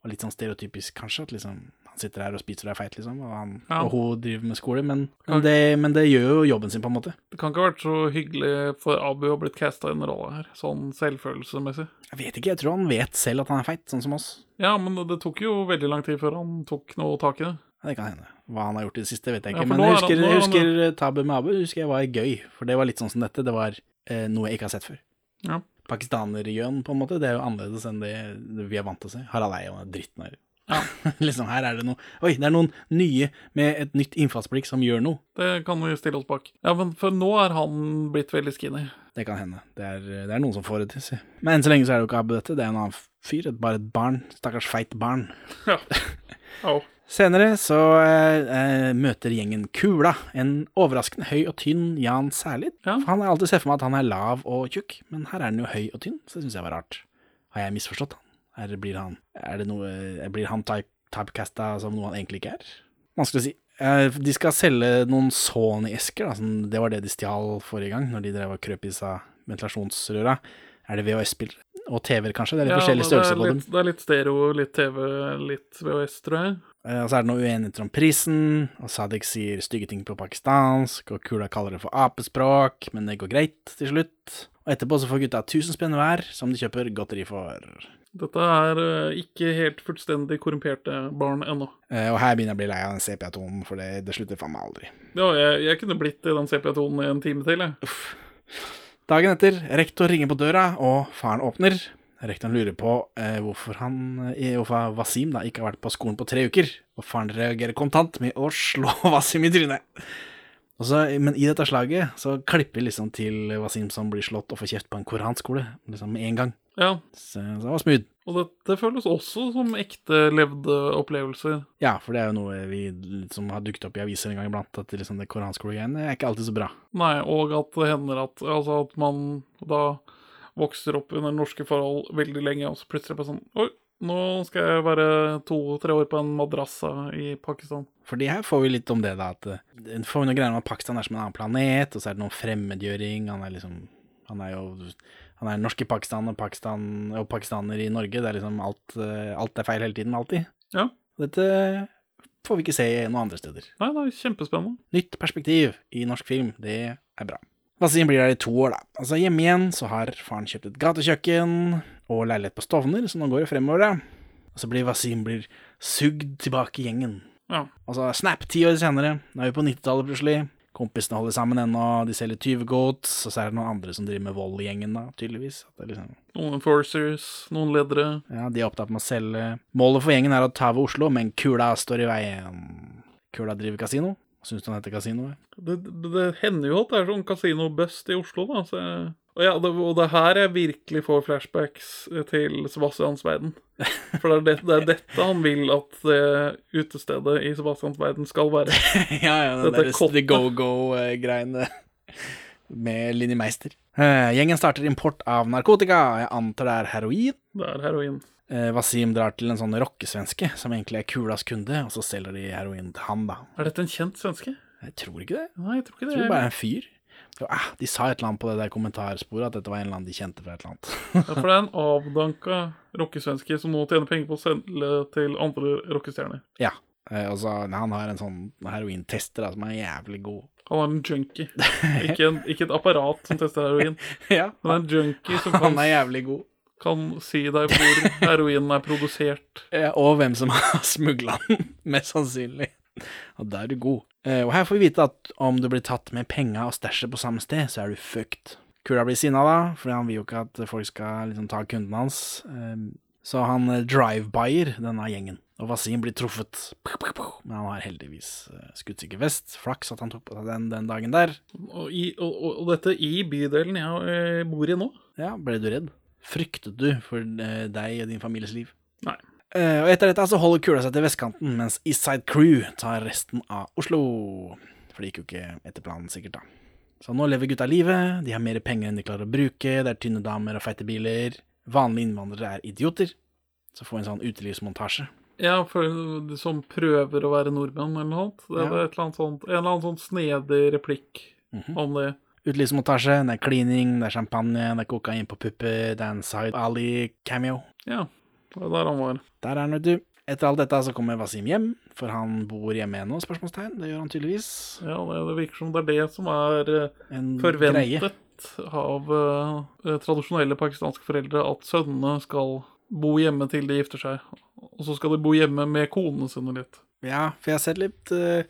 og litt sånn stereotypisk kanskje, at liksom han sitter her og spiser og er feit, liksom, og, han, Ja. og hun driver med skole, men, men, det, men det gjør jo jobben sin, på en måte. Det kan ikke ha vært så hyggelig for Abu å ha blitt casta i en rolle her, sånn selvfølelsesmessig. Jeg vet ikke, jeg tror han vet selv at han er feit, sånn som oss. Ja, men det tok jo veldig lang tid før han tok noe tak i det. Ja, det kan hende. Hva han har gjort i det siste, vet jeg ikke. Ja, men jeg husker, han- husker, er jeg han- husker Tabu med Abu husker jeg var gøy, for det var litt sånn som dette. Det var eh, noe jeg ikke har sett før. Ja. Pakistanerjøen, på en måte. Det er jo annerledes enn det, vi er vant til å se. Harald Eia jo dritten her. Ja. [laughs] liksom, her er det noe Oi, det er noen nye med et nytt innfallsblikk som gjør noe. Det kan vi stille oss bak. Ja, men for nå er han blitt veldig skinny. Det kan hende. Det er, det er noen som får det til, si. Men enn så lenge så er det jo ikke Abu dette. Det er en annen fyr. Et, bare et barn. Stakkars feit barn. [laughs] Ja. Au. Senere så eh, eh, møter gjengen Kula, en overraskende høy og tynn Jan Særlid. Ja. For han har alltid sett for meg at han er lav og tjukk, men her er han jo høy og tynn, så det syns jeg var rart. Har jeg misforstått han? Eller blir han Er det noe Blir han type, typecasta som noe han egentlig ikke er? Vanskelig å si. Eh, De skal selge noen Sony-esker. Det var det de stjal forrige gang, når de drev og krøp i seg ventilasjonsrøra. Er det VHS-spill? Og TV-er, kanskje? Det er litt Ja, forskjellig det er størrelse på dem. det er litt stereo, litt TV, litt VHS, tror jeg. Eh, Og så er det noe uenigheter om prisen, og Sadek sier stygge ting på pakistansk, og Kula kaller det for apespråk, men det går greit til slutt. Og etterpå så får gutta 1000 spenn hver, som de kjøper godteri for. Dette er eh, ikke helt fullstendig korrumperte barn ennå. Eh, Og her begynner jeg å bli lei av den sepia-tonen, for det, det slutter faen meg aldri. Ja, jeg, jeg kunne blitt i den sepia-tonen i en time til, jeg. Dagen etter, rektor ringer på døra, og faren åpner. Rektoren lurer på eh, hvorfor han, eh, hvorfor Wasim da ikke har vært på skolen på tre uker, og faren reagerer kontant med å slå [laughs] Wasim i trynet. Så, men i dette slaget så klipper vi liksom til Wasim som blir slått og får kjeft på en koranskole, liksom med en gang. Ja, Så, så det var smooth. og det, føles også som ekte levde opplevelser. Ja, for det er jo noe vi, som har dukket opp i aviser en gang iblant, at liksom det koranskolegreiene er ikke alltid så bra. Nei, og at det hender at, altså at man da vokser opp under norske forhold veldig lenge, og så plutselig bare sånn Oi, nå skal jeg være to-tre år på en madrassa i Pakistan. Fordi her får vi litt om det, da. At eh, får vi noen greier om at Pakistan er som en annen planet, og så er det noen fremmedgjøring. Han er liksom Han er jo Han er norsk i Pakistan og, Pakistan, og pakistaner i Norge. Det er liksom alt, eh, alt er feil hele tiden, alltid. Ja. Dette får vi ikke se noen andre steder. Nei, det er kjempespennende. Nytt perspektiv i norsk film, det er bra. Wasim blir der i to år, da. Altså Hjemme igjen så har faren kjøpt et gatekjøkken og leilighet på Stovner, så nå går det fremover, da. Og så blir Wasim blir sugd tilbake i gjengen. Ja. Og så snap, ti år senere. Nå er vi på 90-tallet plutselig. Kompisene holder sammen ennå, de selger tyvegods, og så er det noen andre som driver med vold i gjengen, da, tydeligvis. Liksom, Noen enforcers, noen ledere. ja, de er opptatt med å selge. Målet for gjengen er å ta over Oslo, men kula står i veien. Kula driver kasino. Syns du han heter kasino? Det, det, det hender jo at det er sånn kasinobust i Oslo, da. Så jeg, og, ja, det, og det er her jeg virkelig får flashbacks til Sebastians verden. For det er, det, det er dette han vil at det utestedet i Sebastians verden skal være. [laughs] ja, ja, den Dette der. Go-Go-greiene [laughs] med Linni Meister. Uh, gjengen starter import av narkotika. Jeg antar det er heroin. Det er heroin. Uh, Wasim drar til en sånn rockesvenske som egentlig er Kulas kunde, og så selger de heroin til han, da. Er dette en kjent svenske? Jeg tror ikke det. Nei, jeg tror ikke Jeg det. tror bare en fyr. Så, ah, de sa et eller annet på det der kommentarsporet, at dette var en eller annen de kjente fra et eller annet. Ja, for det er en avdanka rockesvenske som nå tjener penger på å selge til andre rockestjerner. ja. Eh, så Han har en sånn herointester da, som er jævlig god. Han er en junkie. [laughs] Ikke, en, ikke et apparat som tester heroin, [laughs] ja, men en junkie som kan, han er jævlig god. kan si deg hvor heroinen er produsert. [laughs] Ja, og hvem som har smugla den, mest sannsynlig. Og da er du god. Eh, og her får vi vite at om du blir tatt med penga og stæsjet på samme sted, så er du fucked. Kula blir sinna da, for han vil jo ikke at folk skal liksom ta kunden hans. Eh, så han eh, drive-buyer denne gjengen. Og Wasim blir truffet. Men han har heldigvis eh, skuddsikker vest. Flaks at han tok på seg den den dagen der. Og, i, og, og, dette i bydelen jeg bor i nå. Ja, ble du redd? Fryktet du for deg og din families liv? Nei. Eh, og etter dette så holder kula seg til vestkanten, mens Eastside Crew tar resten av Oslo. For det gikk jo ikke etter planen, sikkert, da. Så nå lever gutta livet, de har mer penger enn de klarer å bruke, det er tynne damer og feite biler. Vanlige innvandrere er idioter. Så får en sånn utelivsmontasje. Ja, for de som prøver å være nordmenn eller noe sånt. Det Ja. er et eller annet sånt, en eller annen sånn snedig replikk Mhm. om det. utelivsmontasje, det er klining, det er champagne, det er kokain på pupper, det er en Side Ali-cameo. Ja, det er der han var. Der er han, vet du. Etter alt dette så kommer Wasim hjem, for han bor hjemme ennå, spørsmålstegn. Det gjør han tydeligvis. Ja, det, det virker som det er det som er eh, En forventet greie. av uh, tradisjonelle pakistanske foreldre at sønnene skal bo hjemme til de gifter seg. Og så skal de bo hjemme med konene sine litt. Ja, for jeg har sett litt uh,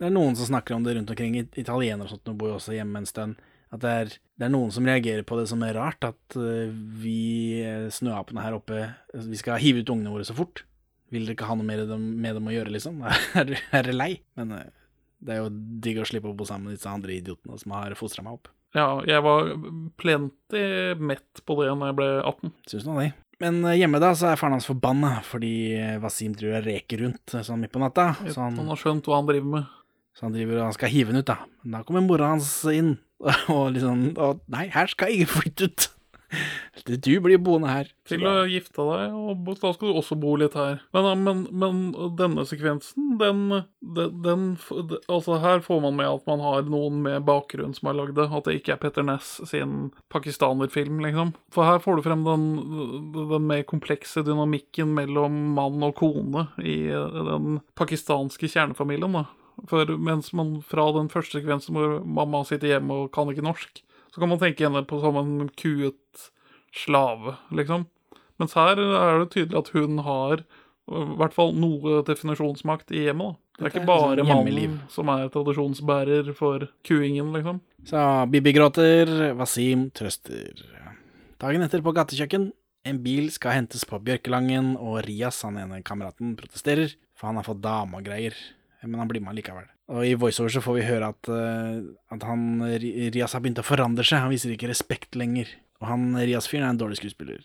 Det er noen som snakker om det rundt omkring. It- Italienere og sånt nå bor jo også hjemme en stund. At det er, det er noen som reagerer på det som er rart, at eh, vi eh, snøapene her oppe eh, Vi skal hive ut ungene våre så fort. Vil dere ikke ha noe mer dem- med dem å gjøre, liksom? [laughs] Er dere- er lei? Men eh, det er jo digg å slippe å bo sammen med disse andre idiotene som har fostra meg opp. Ja, jeg var plenty mett på det når jeg ble 18. Syns av det. Men hjemme da så er faren hans forbanna fordi Wasim driver og reker rundt sånn midt på natta. Så han, Han har skjønt hva han driver med. Så han driver og han skal hive den ut, da. Men da kommer mora hans inn [laughs] og liksom og, Nei, her skal ingen flytte ut. [laughs] Du blir boende her. Til å gifte deg, og da skal du også bo litt her. Men, men, men denne sekvensen, den, den, den Altså, her får man med at man har noen med bakgrunn som har lagd det. At det ikke er Petter Ness sin pakistanerfilm, liksom. For her får du frem den, den mer komplekse dynamikken mellom mann og kone i den pakistanske kjernefamilien, da. For mens man fra den første sekvensen hvor mamma sitter hjemme og kan ikke norsk, så kan man tenke henne på som en kuet slave, liksom. Mens her er det tydelig at hun har øh, i hvert fall noe definisjonsmakt i hjemmet. da. Det er ikke bare sånn mannen som er tradisjonsbærer for kuingen, liksom. Så Bibi gråter, Wasim trøster. Dagen etter på gatekjøkken. En bil skal hentes på Bjørkelangen, og Rias, han ene kameraten, protesterer, for han har fått dame og greier. Men han blir med likevel. Og i voiceover så får vi høre at, eh, at han, Rias har begynt å forandre seg, han viser ikke respekt lenger. Og han Rias-fyren er en dårlig skuespiller,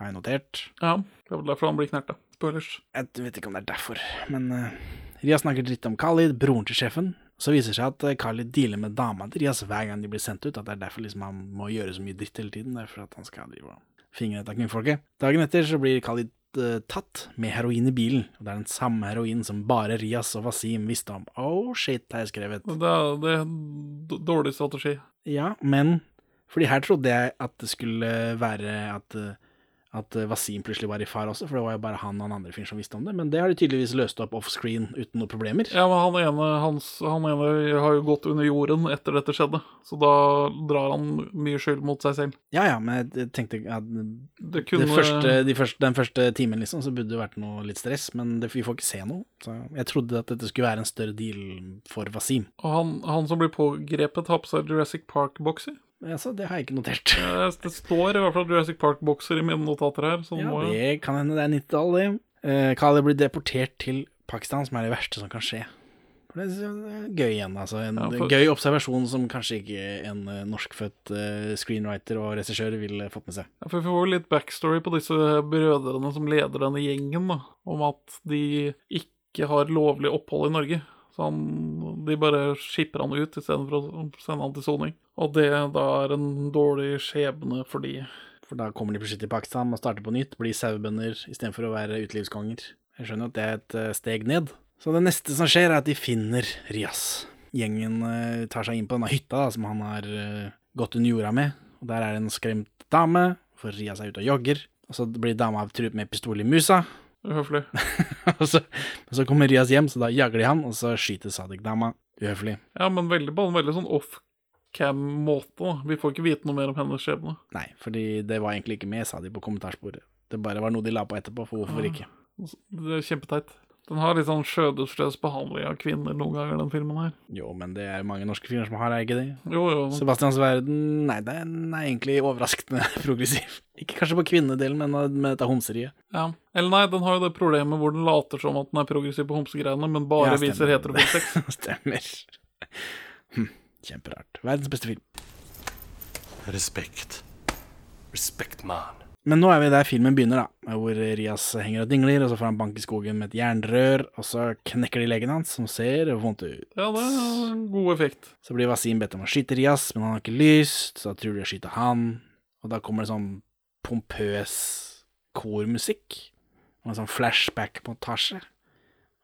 har jeg notert. Ja, det er vel derfor han blir knerta. Spoilers. Jeg vet ikke om det er derfor, men uh, Rias snakker dritt om Khalid, broren til sjefen. Så viser det seg at eh, Khalid dealer med dama til Rias hver gang de blir sendt ut. At det er derfor liksom han må gjøre så mye dritt hele tiden. Det er for at han skal drive og fingre etter kvinnfolket. Dagen etter så blir Khalid eh, tatt med heroin i bilen. Og det er den samme heroinen som bare Rias og Wasim visste om. Oh shit, har jeg skrevet. Det er, det er dårlig strategi. Ja, men fordi her trodde jeg at det skulle være at, eh, at eh, Wasim plutselig var i far også, for det var jo bare han og han andre fyren som visste om det. Men det har de tydeligvis løst opp offscreen uten noen problemer. Ja, men han ene, hans, han ene har jo gått under jorden etter dette skjedde, så da drar han mye skyld mot seg selv. Ja ja, men jeg tenkte at Det det første, de første, den første timen liksom, så burde det vært noe litt stress, men det, vi får ikke se noe. Så jeg trodde at dette skulle være en større deal for Wasim. Og han, han som blir pågrepet, har på seg Jurassic Park-bokser. Altså, det har jeg ikke notert. Eh, Det står i hvert fall Jurassic Park-bokser i mine notater her. Ja, må jeg... det kan hende det er 90-tall, det. Eh, Khaled blir deportert til Pakistan, som er det verste som kan skje. For det er gøy igjen, altså. En Ja, for- gøy observasjon som kanskje ikke en eh, norskfødt eh, screenwriter og regissør ville fått med seg. Ja, For Vi får jo litt backstory på disse brødrene som leder denne gjengen, da. Om at de ikke har lovlig opphold i Norge. Så han, de bare skipper han ut istedenfor å sende han til soning. Og det da er en dårlig skjebne for de. For da kommer de plutselig til Pakistan og starter på nytt, blir sauebønder istedenfor å være utelivskonger. Jeg skjønner at det er et eh, steg ned. Så det neste som skjer, er at de finner Rias. Gjengen eh, tar seg inn på denne hytta da, som han har eh, gått under jorda med. Og Der er det en skremt dame, for Rias er ute og jogger. Og så blir dama truet med pistol i musa. Uhøflig. [laughs] og, så, så kommer Rias hjem, så da jager de han, og så skyter Sadik dama. Uhøflig. Ja, men veldig på en veldig sånn off-cam-måte. Vi får ikke vite noe mer om hennes skjebne. Nei, fordi det var egentlig ikke med, sa de på kommentarsporet. Det bare var noe de la på etterpå, for hvorfor ikke? Det er kjempeteit. Den har litt sånn skjødesløs behandling av kvinner noen ganger, den filmen her. Jo, men det er mange norske filmer som har, er ikke det? Jo, jo. Sebastians verden, nei, den er egentlig overraskende [laughs] progressiv. Ikke kanskje på kvinnedelen, men med dette homseriet. Ja. Eller nei, den har jo det problemet hvor den later som at den er progressiv på homsegreiene, men bare Ja, viser heterofil sex. [laughs] Stemmer. Hm, kjemperart. Verdens beste film. Respekt. Respekt, man. Men nå er vi der filmen begynner, da, hvor Rias henger og dingler, og så får han bank i skogen med et jernrør, og så knekker de legen hans, som ser vondt ut. Ja, det er en god effekt. Så blir Wasim bedt om å skyte Rias, men han har ikke lyst, så da tror de å skyte han, og da kommer det sånn pompøs kormusikk, og en sånn flashback-montasje.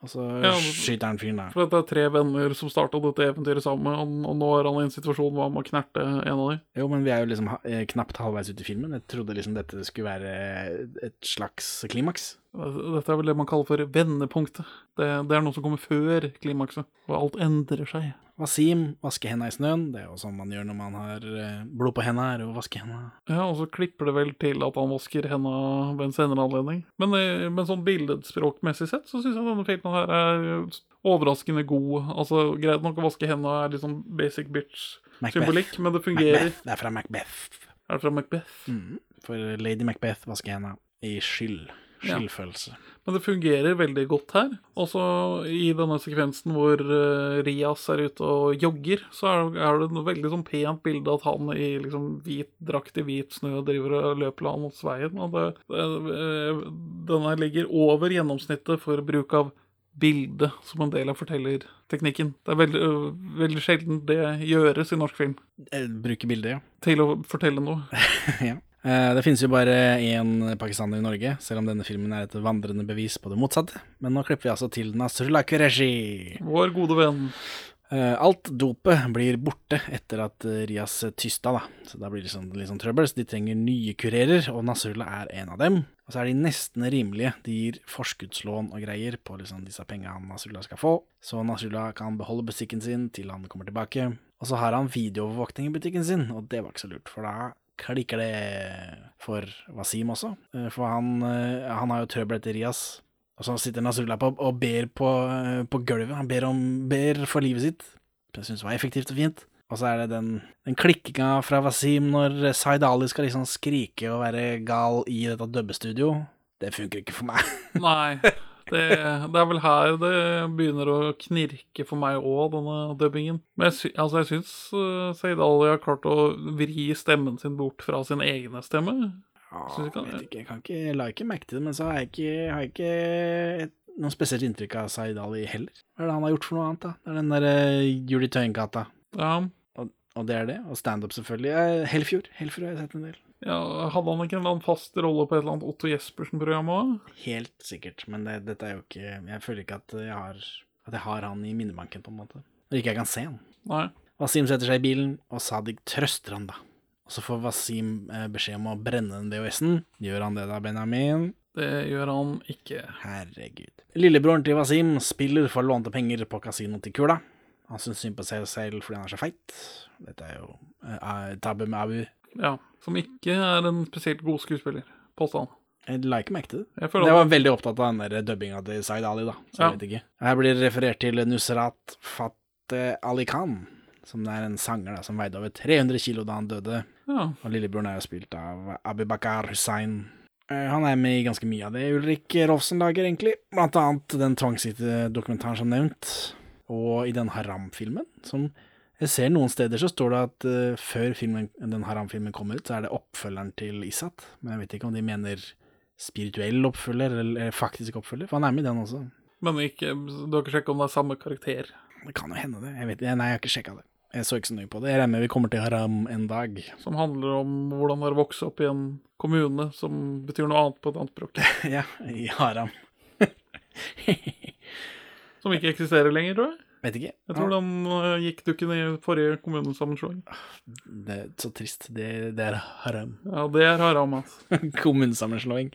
Og så Ja, skyter han fyren, der. For det er tre venner som starta dette eventyret sammen, og, nå er han i en situasjon hvor han må knerte en av dem. Jo, men vi er jo liksom eh, knapt halvveis ute i filmen. Jeg trodde liksom dette skulle være et slags klimaks. Dette er vel det man kaller for vendepunktet. Det, det er noe som kommer før klimakset, og alt endrer seg. Wasim vasker henda i snøen. Det er jo sånn man gjør når man har eh, blod på henda, er å vaske henda. Ja, og så klipper det vel til at han vasker henda ved en senere anledning. Men, eh, men sånn billedspråkmessig sett så syns jeg denne filmen her er overraskende god. Altså, Greit nok å vaske henda er liksom basic bitch-symbolikk, men det fungerer. Macbeth. Det er fra Macbeth. Er det fra Macbeth? Mm. For Lady Macbeth vasker henda i skyld. Ja. Men det fungerer veldig godt her. Også i denne sekvensen hvor uh, Rias er ute og jogger, så er, er det et veldig sånn pent bilde at han i liksom hvit drakt i hvit snø driver og løper langs veien. Og det, det, eh, denne ligger over gjennomsnittet for bruk av bilde som en del av fortellerteknikken. Det er veldig, øh, veldig sjelden det gjøres i norsk film. Bruke bildet, ja. Til å fortelle noe. [laughs] ja. Eh, Det finnes jo bare én pakistaner i Norge, selv om denne filmen er et vandrende bevis på det motsatte. Men nå klipper vi altså til Nasrullah Qureshi. Vår gode venn. Eh, Alt dopet blir borte etter at eh, Rias tysta, da. Så da blir det sånn, litt sånn trøbbel. Så de trenger nye kurerer, og Nasrullah er en av dem. Og så er de nesten rimelige. De gir forskuddslån og greier på liksom disse pengene Nasrullah skal få. Så Nasrullah kan beholde butikken sin til han kommer tilbake. Og så har han videoovervåkning i butikken sin, og det var ikke så lurt, for da klikker det for Wasim også. Eh, For han, eh, han har jo trøbbel etter Rias. Og så sitter Nasrullah på og ber på, eh, på gulvet. Han ber, om, ber for livet sitt. Jeg syns det var effektivt og fint. Og så er det den, den klikkinga fra Wasim når Zaid Ali skal liksom skrike og være gal i dette dubbestudio. Det funker ikke for meg. Nei, [laughs] det, det er vel her det begynner å knirke for meg òg, denne dubbingen. Men jeg, sy altså, syns uh, Zaid Ali har klart å vri stemmen sin bort fra sin egne stemme. Ja, jeg, kan, vet ikke, jeg kan ikke, la ikke merke til det, men så har jeg ikke, har jeg ikke et, noe spesielt inntrykk av Zaid Ali heller. Hva er det han har gjort for noe annet, da? Det er den derre Juli Tøyenkata. Ja, Og, og det er det. Og standup, selvfølgelig. Eh, Helfjord. Helfjord har jeg sett en del. Ja, Hadde han ikke en eller annen fast rolle på et eller annet Otto Jespersen-program òg? Helt sikkert, men det, dette er jo ikke Jeg føler ikke at jeg har At jeg har han i minnebanken, på en måte. Når ikke jeg kan se han. Nei. Wasim setter seg i bilen, og Sadiq trøster han, da. Og så får Wasim eh, beskjed om å brenne den VHS-en. Gjør han det da, Benjamin? Det gjør han ikke. Herregud. Lillebroren til Wasim spiller for lånte penger på kasino til Kula. Han syns synd på seg selv fordi han er så feit. Dette er jo uh, Tabu med Abu. Ja, Som ikke er en spesielt god skuespiller, påstand. Jeg la ikke merke til det. Jeg Jeg var veldig opptatt av den der dubbinga til Zaid Ali, da. Så Ja. jeg vet ikke. Her blir det referert til Nusrat Fateh Ali Khan, som er en sanger da, som veide over 300 kilo da han døde. ja, Og lillebroren er jo spilt av Abibakar Hussain. Hussein. Eh, Han er med i ganske mye av det Ulrik Rolfsen lager, egentlig. Blant annet den tvangsgitte dokumentaren som nevnt, og i den Haram-filmen, som jeg ser noen steder så står det at uh, før filmen, den Haram-filmen kommer ut, så er det oppfølgeren til Isat. Men jeg vet ikke om de mener spirituell oppfølger, eller, eller faktisk oppfølger, for han er med i den også. Men ikke, du har ikke sjekka om det er samme karakter? Det kan jo hende det. Jeg vet, nei, jeg har ikke sjekka det. Jeg så ikke så nøye på det. Jeg regner med vi kommer til Haram en dag. Som handler om hvordan det er å vokse opp i en kommune som betyr noe annet på et annet språk. [laughs] ja, i Haram. [laughs] Som ikke eksisterer lenger, tror jeg. Vet ikke. Jeg tror den øh, gikk dukken i forrige kommunesammenslåing. Det er så trist. Det, det er haram. Ja, det er haram, altså. [laughs] Kommunesammenslåing.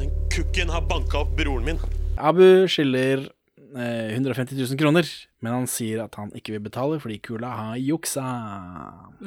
Den kukken har banka opp broren min. Abu skylder eh, 150 000 kroner, men han sier at han ikke vil betale fordi kula har juksa.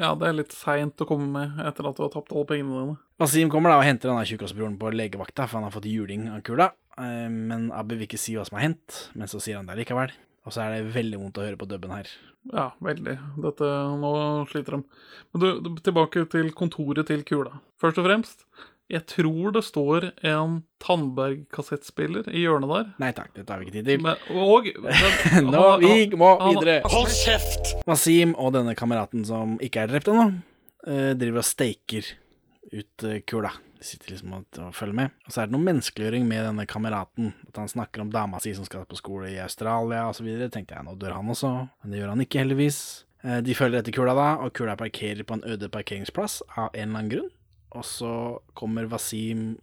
Ja, det er litt seint å komme med etter at du har tapt alle pengene dine. Wasim kommer da og henter denne tjukkasbroren på legevakta, for han har fått juling av kula. Eh, men Abu vil ikke si hva som har hendt, men så sier han det likevel. Og så er det veldig vondt å høre på dubben her. Ja, veldig. Dette, nå sliter de. Men du, tilbake til kontoret til Kula. Først og fremst, jeg tror det står en Tandberg-kassettspiller i hjørnet der. Nei takk, dette har vi ikke tid til. Men, og [laughs] men, Nå, vi må han- videre. Hold kjeft! Wasim og denne kameraten som ikke er drept ennå, eh, driver og steiker ut eh, kula. De sitter liksom og, og følger med. Og så er det noe menneskeliggjøring med denne kameraten. At han snakker om dama si som skal på skole i Australia osv. Tenkte jeg nå dør han også, men det gjør han ikke, heldigvis. Eh, De følger etter kula da, og kula parkerer på en øde parkeringsplass av en eller annen grunn. Og så kommer Wasim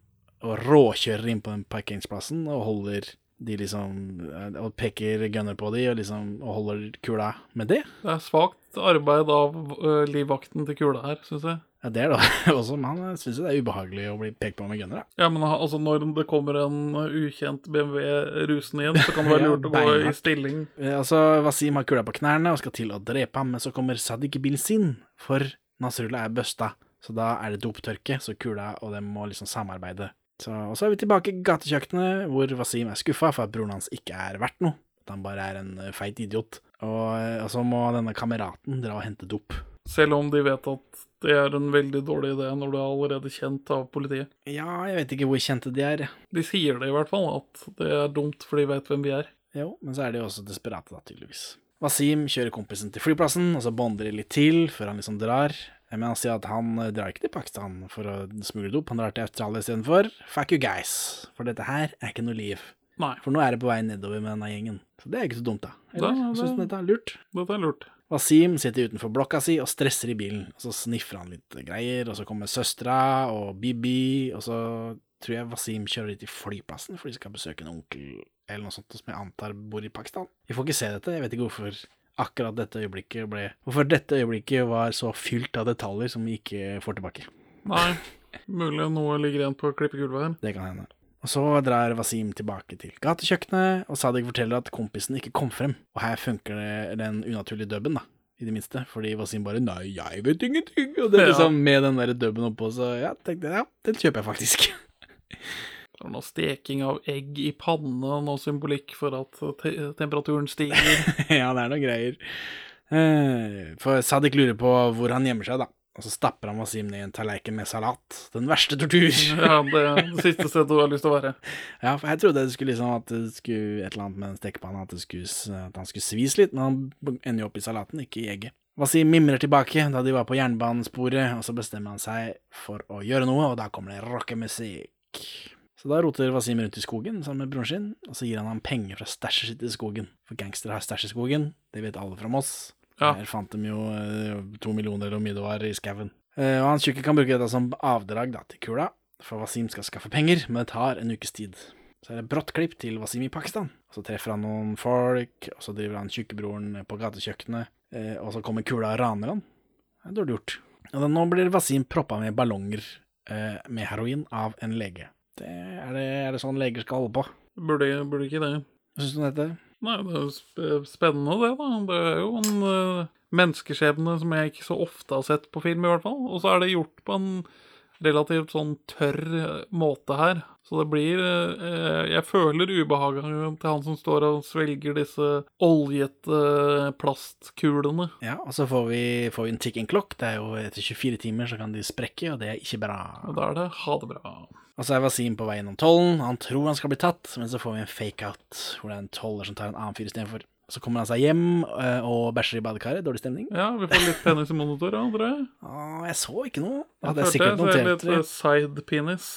og råkjører inn på den parkeringsplassen og holder de liksom eh, Og peker gunner på de og liksom og holder kula med det. Det er svakt arbeid av øh, livvakten til kula her, syns jeg. Ja, det er det [laughs] også, men han syns jo det er ubehagelig å bli pekt på med gunner. Ja, men altså når det kommer en ukjent BMW rusende inn, så kan det være [laughs] lurt å gå i stilling. Eh, Altså, Wasim har kula på knærne og skal til å drepe ham, men så kommer Sadiq Bilsin, for Nasrullah er busta. Så da er det doptørke, så kula og dem må liksom samarbeide. Så, og så er vi tilbake i gatekjøkkenet, hvor Wasim er skuffa for at broren hans ikke er verdt noe. At han bare er en eh, feit idiot. Og, eh, og så må denne kameraten dra og hente dop. Selv om de vet at det er en veldig dårlig idé når du er allerede kjent av politiet. Ja, jeg vet ikke hvor kjente de er. De sier det i hvert fall, at det er dumt, for de vet hvem vi er. Jo, men så er de også desperate, da, tydeligvis. Wasim kjører kompisen til flyplassen, og så bonder de litt til før han liksom drar. Men han sier at han eh, drar ikke til Pakistan for å smugle dop, han drar til Australia istedenfor. Fuck you guys, for dette her er ikke noe liv. Nei, For nå er det på vei nedover med denne gjengen. Så det er ikke så dumt, da. Eller? Da- det, synes dette er lurt? dette er lurt. Wasim sitter utenfor blokka si og stresser i bilen. Og så sniffer han litt greier, og så kommer søstera og Bibi, og så tror jeg Wasim kjører dit til flyplassen, for de skal besøke en onkel eller noe sånt som jeg antar bor i Pakistan. Vi får ikke se dette, jeg vet ikke hvorfor akkurat dette øyeblikket ble Hvorfor dette øyeblikket var så fylt av detaljer som vi ikke får tilbake. Nei, mulig noe ligger igjen på klippegulvet her. Det kan hende. Og så drar Wasim tilbake til gatekjøkkenet, og Sadiq forteller at kompisen ikke kom frem. Og her funker det den unaturlige dubben, da, i det minste, fordi Wasim bare 'nei, jeg vet ingenting', og det er liksom med den der dubben oppå, så ja, tenkte jeg, ja, den kjøper jeg faktisk. [laughs] Det er noe steking av egg i panne, noe symbolikk for at te temperaturen stiger. [laughs] ja, det er noe greier. Eh, For Sadiq lurer på hvor han gjemmer seg, da. Og så stapper han Wasim ned i en tallerken med salat. Den verste tortur. [laughs] Ja, det er det siste stedet du har lyst til å være. [laughs] Ja, for jeg trodde det skulle liksom at det skulle et eller annet med den stekepanna, at, at han skulle svis litt, men han ender jo opp i salaten, ikke i egget. Wasim mimrer tilbake da de var på jernbanesporet, og så bestemmer han seg for å gjøre noe, og da kommer det rockemusikk. Så da roter Wasim rundt i skogen sammen med broren sin, og så gir han ham penger fra stæsjet sitt i skogen. For gangstere har stæsj i skogen, det vet alle fra Moss. Ja. Her fant de jo eh, to millioner eller hvor mye det var i skauen. Eh, og han tjukke kan bruke dette som avdrag da, til kula, for Wasim skal skaffe penger, men det tar en ukes tid. Så er det brått klipp til Wasim i Pakistan. Så treffer han noen folk, og så driver han tjukkebroren på gatekjøkkenet, eh, og så kommer kula og raner han. Det er dårlig gjort. Og da, nå blir Wasim proppa med ballonger med heroin av en lege. Det, er, det, er det sånn leger skal holde på? Burde, burde ikke det. Hva syns du om dette? Nei, det er jo sp spennende det, da. Det er jo en uh, menneskeskjebne som jeg ikke så ofte har sett på film, i hvert fall. Og så er det gjort på en relativt sånn tørr eh, måte her. Så det blir uh, Jeg føler ubehaget til han som står og svelger disse oljete plastkulene. Ja, og så får vi, får vi en ticking clock. Det er jo etter 24 timer så kan de sprekke, og det er ikke bra. Og da er det ha det bra. Og så er Wasim på vei innom tollen. Han tror han skal bli tatt, men så får vi en fake-out hvor det er en toller som tar en annen fyr istedenfor. Så kommer han seg hjem øh, og bæsjer i badekaret. Dårlig stemning. Ja, vi får litt penis i monitor, ja, tror jeg. Jeg så ikke noe. Jeg hadde jeg følte sikkert jeg notert litt det. litt side penis.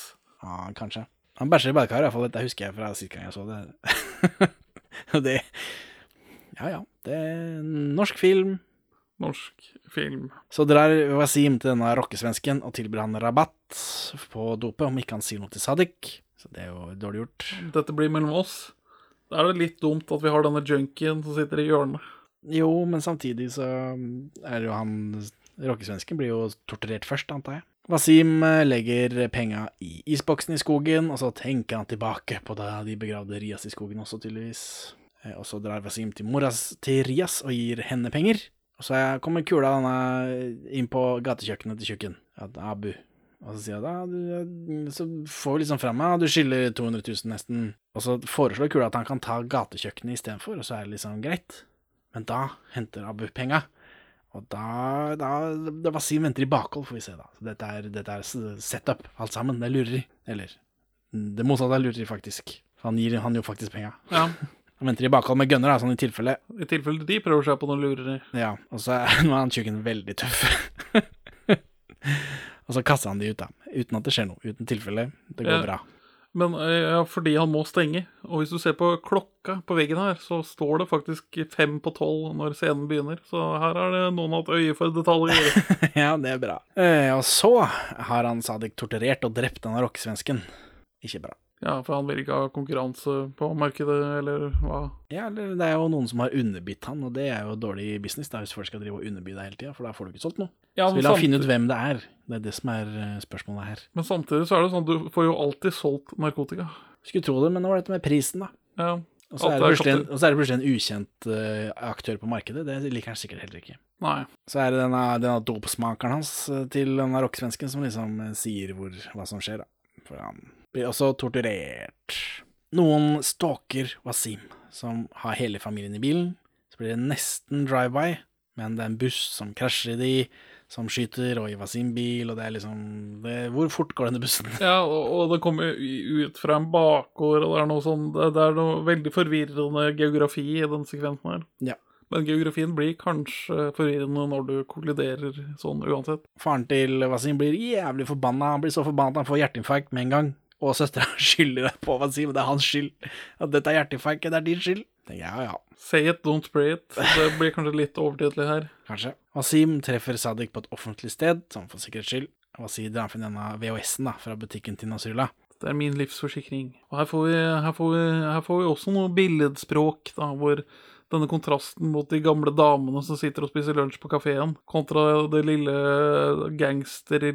Ja, kanskje. Han bæsjer i badekaret, iallfall. Dette husker jeg fra sist gang jeg så det. [laughs] Det Ja ja. Det er en norsk film. Norsk film. Så drar Wasim til denne rockesvensken og tilbyr han rabatt på dopet om ikke han sier noe til Sadik. Så det er jo dårlig gjort. Dette blir mellom oss. Da er det litt dumt at vi har denne junkien som sitter i hjørnet. Jo, men samtidig så er det jo han Rockesvensken blir jo torturert først, antar jeg. Wasim eh, legger penga i isboksen i skogen, og så tenker han tilbake på da de begravde Rias i skogen også, tydeligvis. Eh, Og så drar Wasim til til Rias og gir henne penger. Og så jeg kommer kula denne inn på gatekjøkkenet til tjukken. Abu. Og så sier jeg da du, Så får vi liksom fram meg, du skylder 200 000 nesten. Og så foreslår kula at han kan ta gatekjøkkenet istedenfor, og så er det liksom greit. Men da henter Abu penga. Og da, da Det Wasim venter i bakhold, får vi se, da. Så dette er, dette er setup, alt sammen. Det er lureri. Eller det motsatte er lureri, faktisk. Han gir han jo faktisk penga. Ja, [laughs] Han venter i bakhold med gunner, da, sånn i tilfelle. I tilfelle de prøver seg på noen lureri. Ja, og så er [laughs] nå er han tjukken veldig tøff. [laughs] og så kaster han de ut, da. Uten at det skjer noe. Uten tilfelle. Det går Ja. bra. Men eh, ja, fordi han må stenge. Og hvis du ser på klokka på veggen her, så står det faktisk fem på tolv når scenen begynner. Så her er det noen hatt øye for detaljer. [laughs] ja, det er bra. Eh, og så har han Sadik torturert og drept denne rockesvensken. Ikke bra. Ja, for han vil ikke ha konkurranse på markedet, eller hva? Ja, eller det er jo noen som har underbitt han, og det er jo dårlig business da, hvis folk skal drive og underby deg hele tida, for da får du ikke solgt noe. Ja, Så vil han finne ut hvem det er. Det er det som er eh, spørsmålet her. Men samtidig så er det sånn, du får jo alltid solgt narkotika. Skulle tro det, men nå var det dette med prisen, da. Ja. Og så er det plutselig en, ukjent uh, aktør på markedet. Det liker han sikkert heller ikke. Nei. Så er det denne, denne dopsmakeren hans eh, til denne rockesvensken som liksom sier hvor, hva som skjer, da. For han blir også torturert. Noen stalker Wasim, som har hele familien i bilen. Så blir det nesten drive-by, men det er en buss som krasjer i de, som skyter, og i Wasim bil, og det er liksom det, Hvor fort går denne bussen? [laughs] Ja, og, og det kommer ut fra en bakgård, og det er noe sånn Det, det er noe veldig forvirrende geografi i den sekvensen her. Ja. Men geografien blir kanskje forvirrende når du kolliderer sånn uansett. Faren til Wasim blir jævlig forbanna. Han blir så forbanna at han får hjerteinfarkt med en gang. Og søstera [laughs] skylder på men Det er hans skyld. At dette er hjerteinfarkt, det er din skyld. Ja, ja, Say it, don't spray it. Det blir kanskje litt overtydelig her. kanskje. Wasim treffer Sadik på et offentlig sted, sånn for sikkerhets skyld. Wasim drar frem denne VHS-en da, fra butikken til Nasrullah. Det er min livsforsikring. Og her får vi, her får vi, her får vi også noe billedspråk, da, hvor denne kontrasten mot de gamle damene som sitter og spiser lunsj på kafeen, kontra det lille gangster,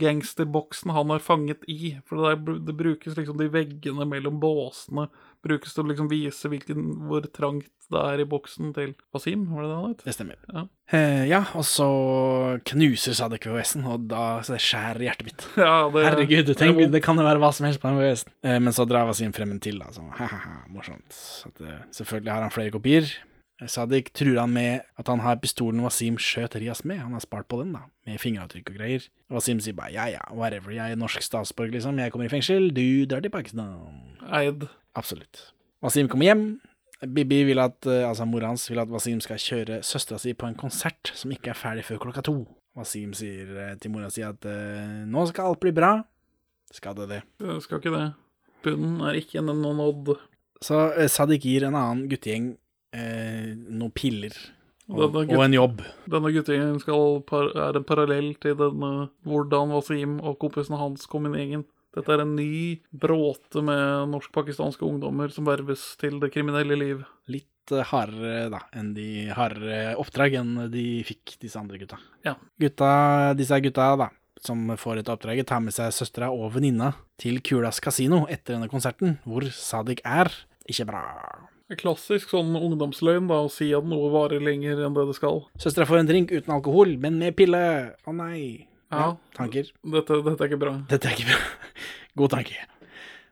gangsterboksen han er fanget i. For det, der, det brukes liksom de veggene mellom båsene brukes til å liksom vise hvilken, hvor trangt det er i boksen til Wasim, var det det han het? Det stemmer. Ja. Eh, ja, og så knuser Sadek VHS-en, og da så det skjærer hjertet mitt. [laughs] Ja, det, Herregud, er tenk, det kan jo være hva som helst på den VHS-en. Eh, men så drar Wasim frem en til, da. Sånn, ha-ha-ha, morsomt. At, eh, selvfølgelig har han flere kopier. Eh, Sadik truer han med at han har pistolen Wasim skjøt Rias med. Han har spart på den, da, med fingeravtrykk og greier. Wasim sier bare ja ja, whatever, jeg er norsk statsborger, liksom. Jeg kommer i fengsel, du drar til Pakistan. Eid. Absolutt. Wasim kommer hjem. Bibi vil at, eh, altså mora hans vil at Wasim skal kjøre søstera si på en konsert som ikke er ferdig før klokka to. Wasim sier eh, til mora si at eh, nå skal alt bli bra. Skal det det? det skal ikke det. Bunnen er ikke ennå nådd. Så Sadiq gir en annen guttegjeng eh, noen piller og, og en jobb. Denne guttegjengen er en parallell til denne hvordan Wasim og kompisene hans kom inn i gjengen. Dette er en ny bråte med norsk-pakistanske ungdommer som verves til det kriminelle liv. Litt eh, hardere da, enn de hardere oppdrag enn de fikk, disse andre gutta. Ja. Gutta, disse gutta da, som får dette oppdraget, tar med seg søstera og venninna til Kulas kasino etter denne konserten, hvor Sadik er. Ikke bra. Klassisk sånn ungdomsløgn, da, å si at noe varer lenger enn det det skal. Søstera får en drink uten alkohol, men med pille. Å nei. Ja. tanker. Dette, dette er ikke bra. Dette er ikke bra. [laughs] God tanke.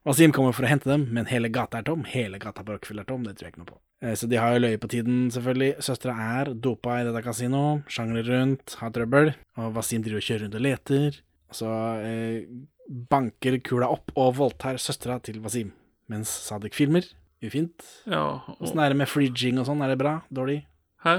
Wasim kommer for å hente dem, men hele gata er tom. Hele gata på Rockfield er tom, det tror jeg ikke noe på. Eh, Så de har jo løyet på tiden, selvfølgelig. Søstera er dopa i dette kasinoet, sjangler rundt, har trøbbel. Og Wasim driver og kjører rundt og leter. Og så eh, banker kula opp og voldtar søstera til Wasim, mens Sadik filmer. Ufint. Ja, og, Åssen er det med fridging og sånn, er det bra? Dårlig? Hæ?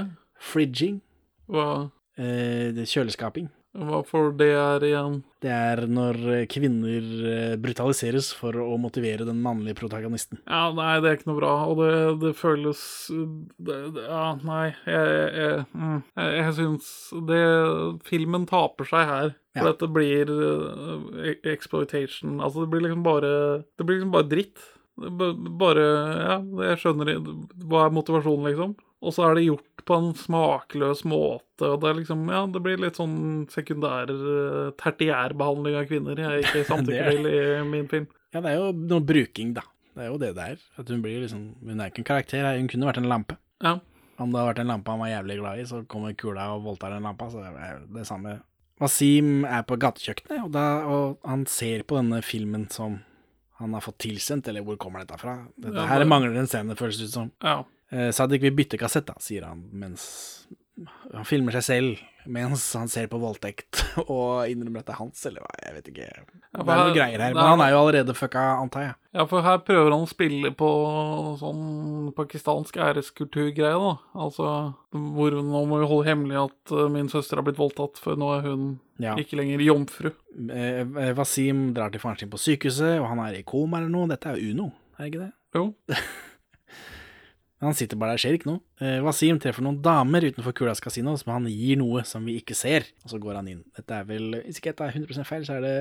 Fridging? Hva, Eh, det er kjøleskaping. Hva for det er igjen? Det er når eh, kvinner eh, brutaliseres for å motivere den mannlige protagonisten. Ja, nei, det er ikke noe bra, og det, det føles det, det, Ja, nei, jeg, jeg, mm, jeg, jeg syns det Filmen taper seg her. For dette blir uh, exploitation. Altså, det blir liksom bare Det blir liksom bare dritt. Bare Ja, jeg skjønner Hva er motivasjonen, liksom? Og så er det gjort på en smakløs måte, og det er liksom Ja, det blir litt sånn sekundær uh, tertiærbehandling av kvinner jeg ikke [laughs] samtykker er- til i min film. Ja, det er jo noe bruking, da. Det er jo det det er. At hun blir liksom Hun er ikke en karakter, hun kunne vært en lampe. Ja. Om det hadde vært en lampe han var jævlig glad i, så kommer kula og voldtar den lampa, så det er det samme. Wasim er på gatekjøkkenet, og, da, og han ser på denne filmen som han har fått tilsendt, eller hvor kommer dette fra? Dette Ja, her det- mangler en scene, føles det ut som. ja. Eh, Sadik vil bytte kassett, da, sier han, mens han filmer seg selv mens han ser på voldtekt [laughs] og innrømmer at det er hans, eller hva, jeg vet ikke. Ja, Det er noe greier her, men er- han er jo allerede fucka, antar jeg. Ja, for her prøver han å spille på sånn pakistansk æreskulturgreie, da. Altså hvor nå må vi holde hemmelig at eh, min søster har blitt voldtatt, for nå er hun Ja. ikke lenger jomfru. Eh, eh, Wasim drar til faren sin på sykehuset, og han er i koma eller noe. Dette er jo Uno, er det ikke det? Jo. [laughs] Han sitter bare der, skjer ikke noe. Eh, Wasim treffer noen damer utenfor Kulas kasino som han gir noe som vi ikke ser, og så går han inn. Dette er vel, hvis ikke dette er 100 feil, så er det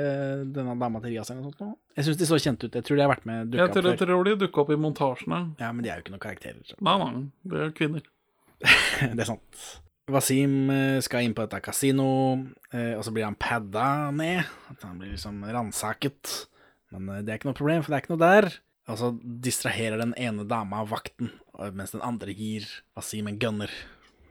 denne dama til Rias eller noe sånt nå. Jeg syns de så kjent ut. Jeg tror de har vært med dukka opp før. Jeg tror de dukka opp i montasjene. Ja, men de er jo ikke noen karakterer. Så. Nei, nei, det er kvinner. [laughs] det er sant. Wasim eh, skal inn på dette kasino, eh, og så blir han padda ned. At han blir liksom ransaket. Men eh, det er ikke noe problem, for det er ikke noe der. Og så distraherer den ene dama vakten, mens den andre gir Wasim en gunner.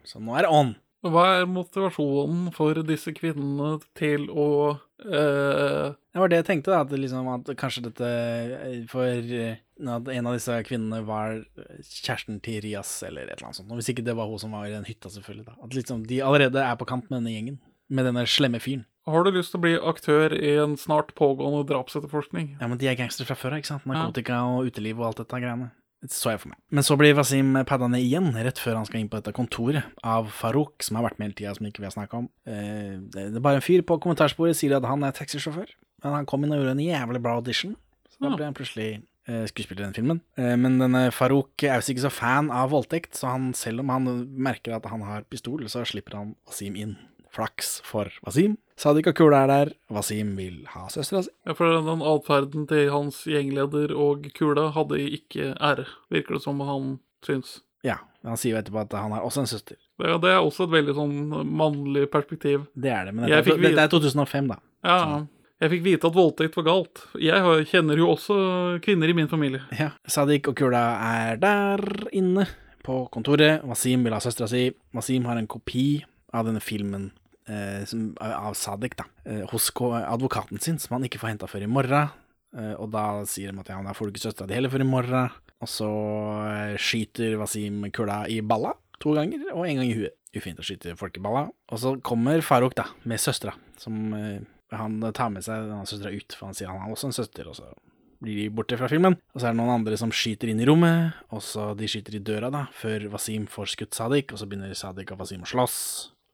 Så nå er det on. Hva er motivasjonen for disse kvinnene til å eh, Det var det jeg tenkte, da, at, liksom, at kanskje dette eh, For eh, at en av disse kvinnene var kjæresten til Rias, eller et eller annet sånt. Og hvis ikke det var hun som var i den hytta, selvfølgelig. da. At liksom, de allerede er på kant med denne gjengen. Med denne slemme fyren. Har du lyst til å bli aktør i en snart pågående drapsetterforskning? Ja, men de er gangstere fra før, ikke sant? Narkotika og uteliv og alt dette greiene. Det så jeg for meg. Men så blir Wasim padda ned igjen, rett før han skal inn på dette kontoret, av Farouk, som har vært med hele tida, som ikke vi har snakka om. Eh, det er bare en fyr på kommentarsporet sier at han er taxisjåfør, men han kom inn og gjorde en jævlig bra audition, så da ble han plutselig eh, skuespiller i den filmen. Eh, men denne Farouk er visst ikke så fan av voldtekt, så han, selv om han merker at han har pistol, så slipper han Wasim inn. Flaks for Wasim. Sadik og Kula er der. Wasim vil ha søstera si. Ja, for den atferden til hans gjengleder og Kula hadde ikke ære, virker det som han syns. Ja, han sier jo etterpå at han har også en søster. Ja, det er også et veldig sånn mannlig perspektiv. Det er det, men dette, vite... dette er 2005, da. Ja, jeg fikk vite at voldtekt var galt. Jeg kjenner jo også kvinner i min familie. Ja. Sadik og Kula er der inne på kontoret. Wasim vil ha søstera si. Wasim har en kopi av denne filmen som, av Sadik da, eh, hos advokaten sin, som han ikke får henta før i morgen. Eh, og da sier de at ja, da får du ikke støtta di heller før i morgen. Og så eh, skyter Wasim Kula i balla to ganger, og en gang i huet. Ufint å skyte folk i balla. Og så kommer Farouk da, med søstera, som eh, han tar med seg denne søstera ut, for han sier han har også en søster. og så blir de borte fra filmen. Og så er det noen andre som skyter inn i rommet, og så de skyter i døra, da, før Wasim får skutt Sadik, og så begynner Sadik og Wasim å slåss.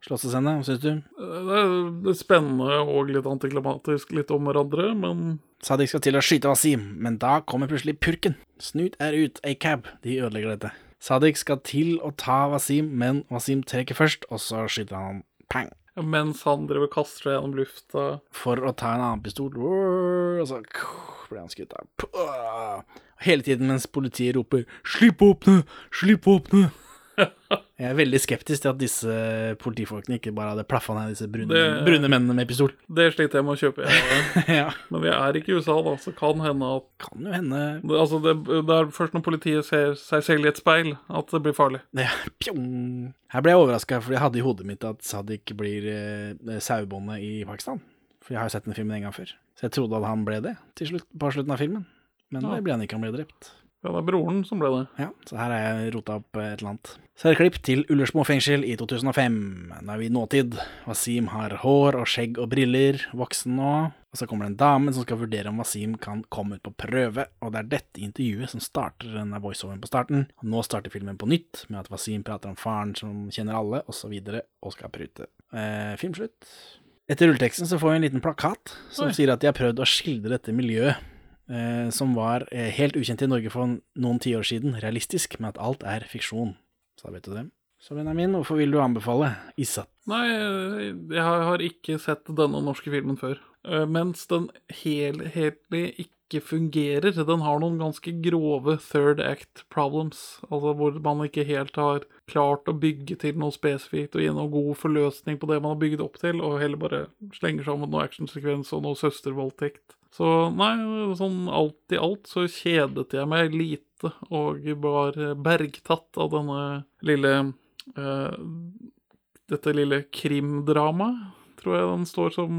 Slåssescene, hva syns du? Det er, det er spennende og litt antiklimatisk litt om hverandre, men Sadik skal til å skyte Wasim, men da kommer plutselig purken. Snut er ut, ei cab. De ødelegger dette. Sadik skal til å ta Wasim, men Wasim trekker først, og så skyter han pang. mens han driver og kaster seg gjennom lufta For å ta en annen pistol, og så blir han skutt av. Hele tiden mens politiet roper 'slipp åpne, slipp åpne'. [laughs] Jeg er veldig skeptisk til at disse politifolkene ikke bare hadde plaffa ned disse brune, Det- brune mennene med pistol. Det sliter jeg med å kjøpe. jeg. [laughs] ja, Men vi er ikke i USA, da, så kan hende at kan jo hende det, Altså, det, det er først når politiet ser seg selv i et speil, at det blir farlig. Ja, pjong. Her ble jeg overraska, for jeg hadde i hodet mitt at Sadik blir eh, sauebonde i Pakistan. For jeg har jo sett den filmen en gang før. Så jeg trodde at han ble det til slutt, på slutten av filmen. Men Ja. det ble han ikke, han ble drept. Ja, det er broren som ble det. Ja, så her har jeg rota opp et eller annet. Så er det klipp til Ullersmo fengsel i 2005. Nå er vi i nåtid. Wasim har hår og skjegg og briller, voksen nå. Og så kommer det en dame som skal vurdere om Wasim kan komme ut på prøve, og det er dette intervjuet som starter denne voiceoveren på starten. Og nå starter filmen på nytt, med at Wasim prater om faren som kjenner alle, osv., og, så videre, og skal prute. Eh, filmslutt. Etter rulleteksten så får vi en liten plakat som Oi. sier at de har prøvd å skildre dette miljøet som var eh, helt ukjent i Norge for noen tiår siden, realistisk, men at alt er fiksjon. Så da vet du det. Så Benjamin, hvorfor vil du anbefale Issa? Nei, jeg har ikke sett denne norske filmen før. Eh, Mens den helhetlig ikke fungerer. Den har noen ganske grove third act problems. Altså hvor man ikke helt har klart å bygge til noe spesifikt og gi noen god forløsning på det man har bygd opp til, og heller bare slenger sammen noe actionsekvens og noe søstervoldtekt. Så nei, sånn alt i alt så kjedet jeg meg lite og var bergtatt av denne lille uh, dette lille krimdramaet, tror jeg den står som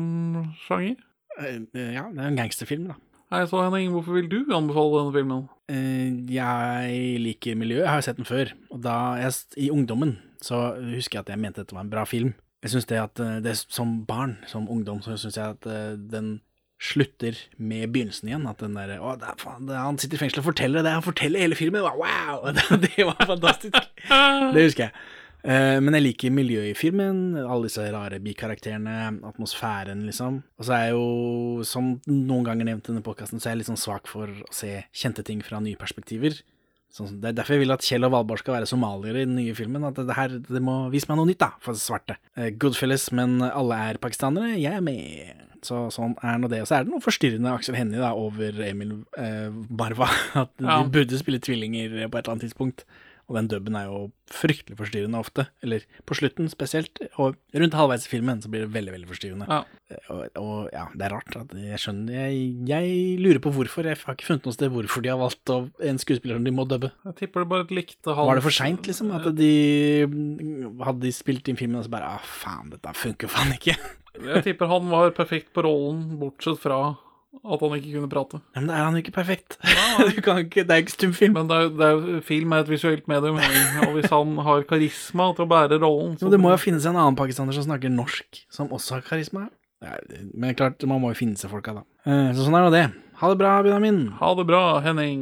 sjanger. Eh, ja, det er en gangsterfilm, da. Hei, så Henning, hvorfor vil du anbefale denne filmen? Eh, jeg liker miljøet, jeg har jo sett den før. Og da jeg, i ungdommen så husker jeg at jeg mente dette var en bra film. Jeg synes det at eh, det Som barn, som ungdom, så syns jeg at eh, den slutter med begynnelsen igjen. At den derre Å, det er faen, det er, han sitter i fengsel og forteller det, han forteller hele filmen! Wow! Det, [laughs] det var fantastisk! [laughs] Det husker jeg. Eh, men jeg liker miljøet i filmen, alle disse rare bikarakterene, atmosfæren, liksom. Og så er jeg jo, som noen ganger nevnt i denne podkasten, så er jeg litt sånn svak for å se kjente ting fra nye perspektiver. Sånn, det er derfor jeg vil at Kjell og Valborg skal være somaliere i den nye filmen. At det her, det må vise meg noe nytt, da, for svarte. Eh, Goodfellas, men alle er pakistanere. Jeg er med. Så sånn er nå det. Og så er det noe forstyrrende Aksel Hennie over Emil eh, Barva. [laughs] At Ja. de burde spille tvillinger på et eller annet tidspunkt. Og den dubben er jo fryktelig forstyrrende ofte. Eller på slutten spesielt. Og rundt halvveis i filmen så blir det veldig, veldig forstyrrende. Ja. Og, og ja, det er rart. At jeg skjønner jeg, jeg lurer på hvorfor. Jeg har ikke funnet noe sted hvorfor de har valgt å, en skuespiller som de må dubbe. Jeg tipper det bare likte halv... Var det for seint, liksom? At de Hadde de spilt inn filmen og så bare ah, faen, dette funker faen ikke. Jeg tipper han var perfekt på rollen, bortsett fra at han ikke kunne prate. Ja, men da er han jo ikke perfekt. [laughs] du kan ikke, det er ikke stumfilm. Men det er, det er film er et visuelt medium, og hvis han har karisma til å bære rollen Jo, det må jo finnes en annen pakistaner som snakker norsk, som også har karisma. Ja, men klart, man må jo finne seg folka, da. Eh, Så sånn er nå det. Ha det bra, Benjamin. Ha det bra, Henning.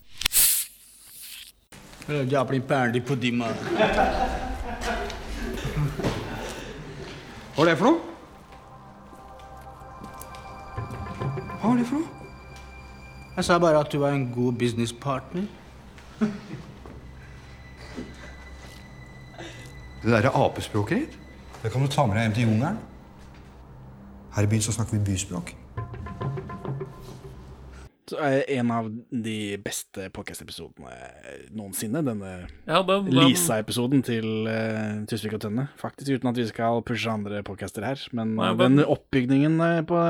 જે આપણી પાંડી ફૂદીમાં Hva er det for noe? Hva var det for noe? Jeg sa bare at du var en god businesspartner. Det derre apespråket ditt, det kan du ta med deg hjem til jungelen. Her i byen så snakker vi byspråk. En av de beste podcast-episodene noensinne, denne Ja, den, den, Lisa-episoden til uh, Tusvik og Tønne. Faktisk uten at vi skal pushe andre podcaster her. Men Nei, den... den oppbygningen eh, på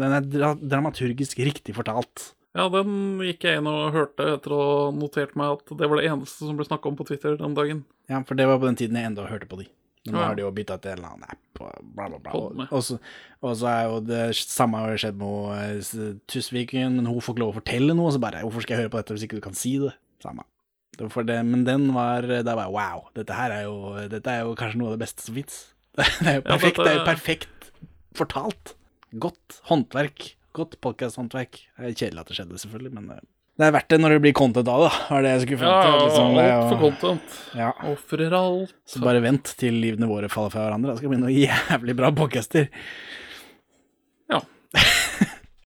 Den er dra dramaturgisk riktig fortalt. ja, den gikk jeg inn og hørte etter å ha notert meg at det var det eneste som ble snakka om på Twitter den dagen. Ja, for det var på den tiden jeg enda hørte på de. Men nå har de jo bytta til en eller annen app og bla, bla, bla. Og, så, og så er jo det samme har skjedd med eh, Tusviken, men hun får ikke lov å fortelle noe, så bare Hvorfor skal jeg høre på dette hvis ikke du kan si det? Samme. Det men den var Da var jeg wow. Dette her er jo Dette er jo kanskje noe av det beste som fins. [laughs] Det er jo perfekt. Det er jo perfekt fortalt. Godt håndverk. Godt podkasthåndverk. Er kjedelig at det skjedde, selvfølgelig, men eh, det er verdt det når det blir content av det, da. Var det jeg skulle Ja, fram til. liksom. Det alt for content. Ja. Ofrer alt. Så bare vent til livene våre faller fra hverandre. Det skal bli noen jævlig bra podcaster.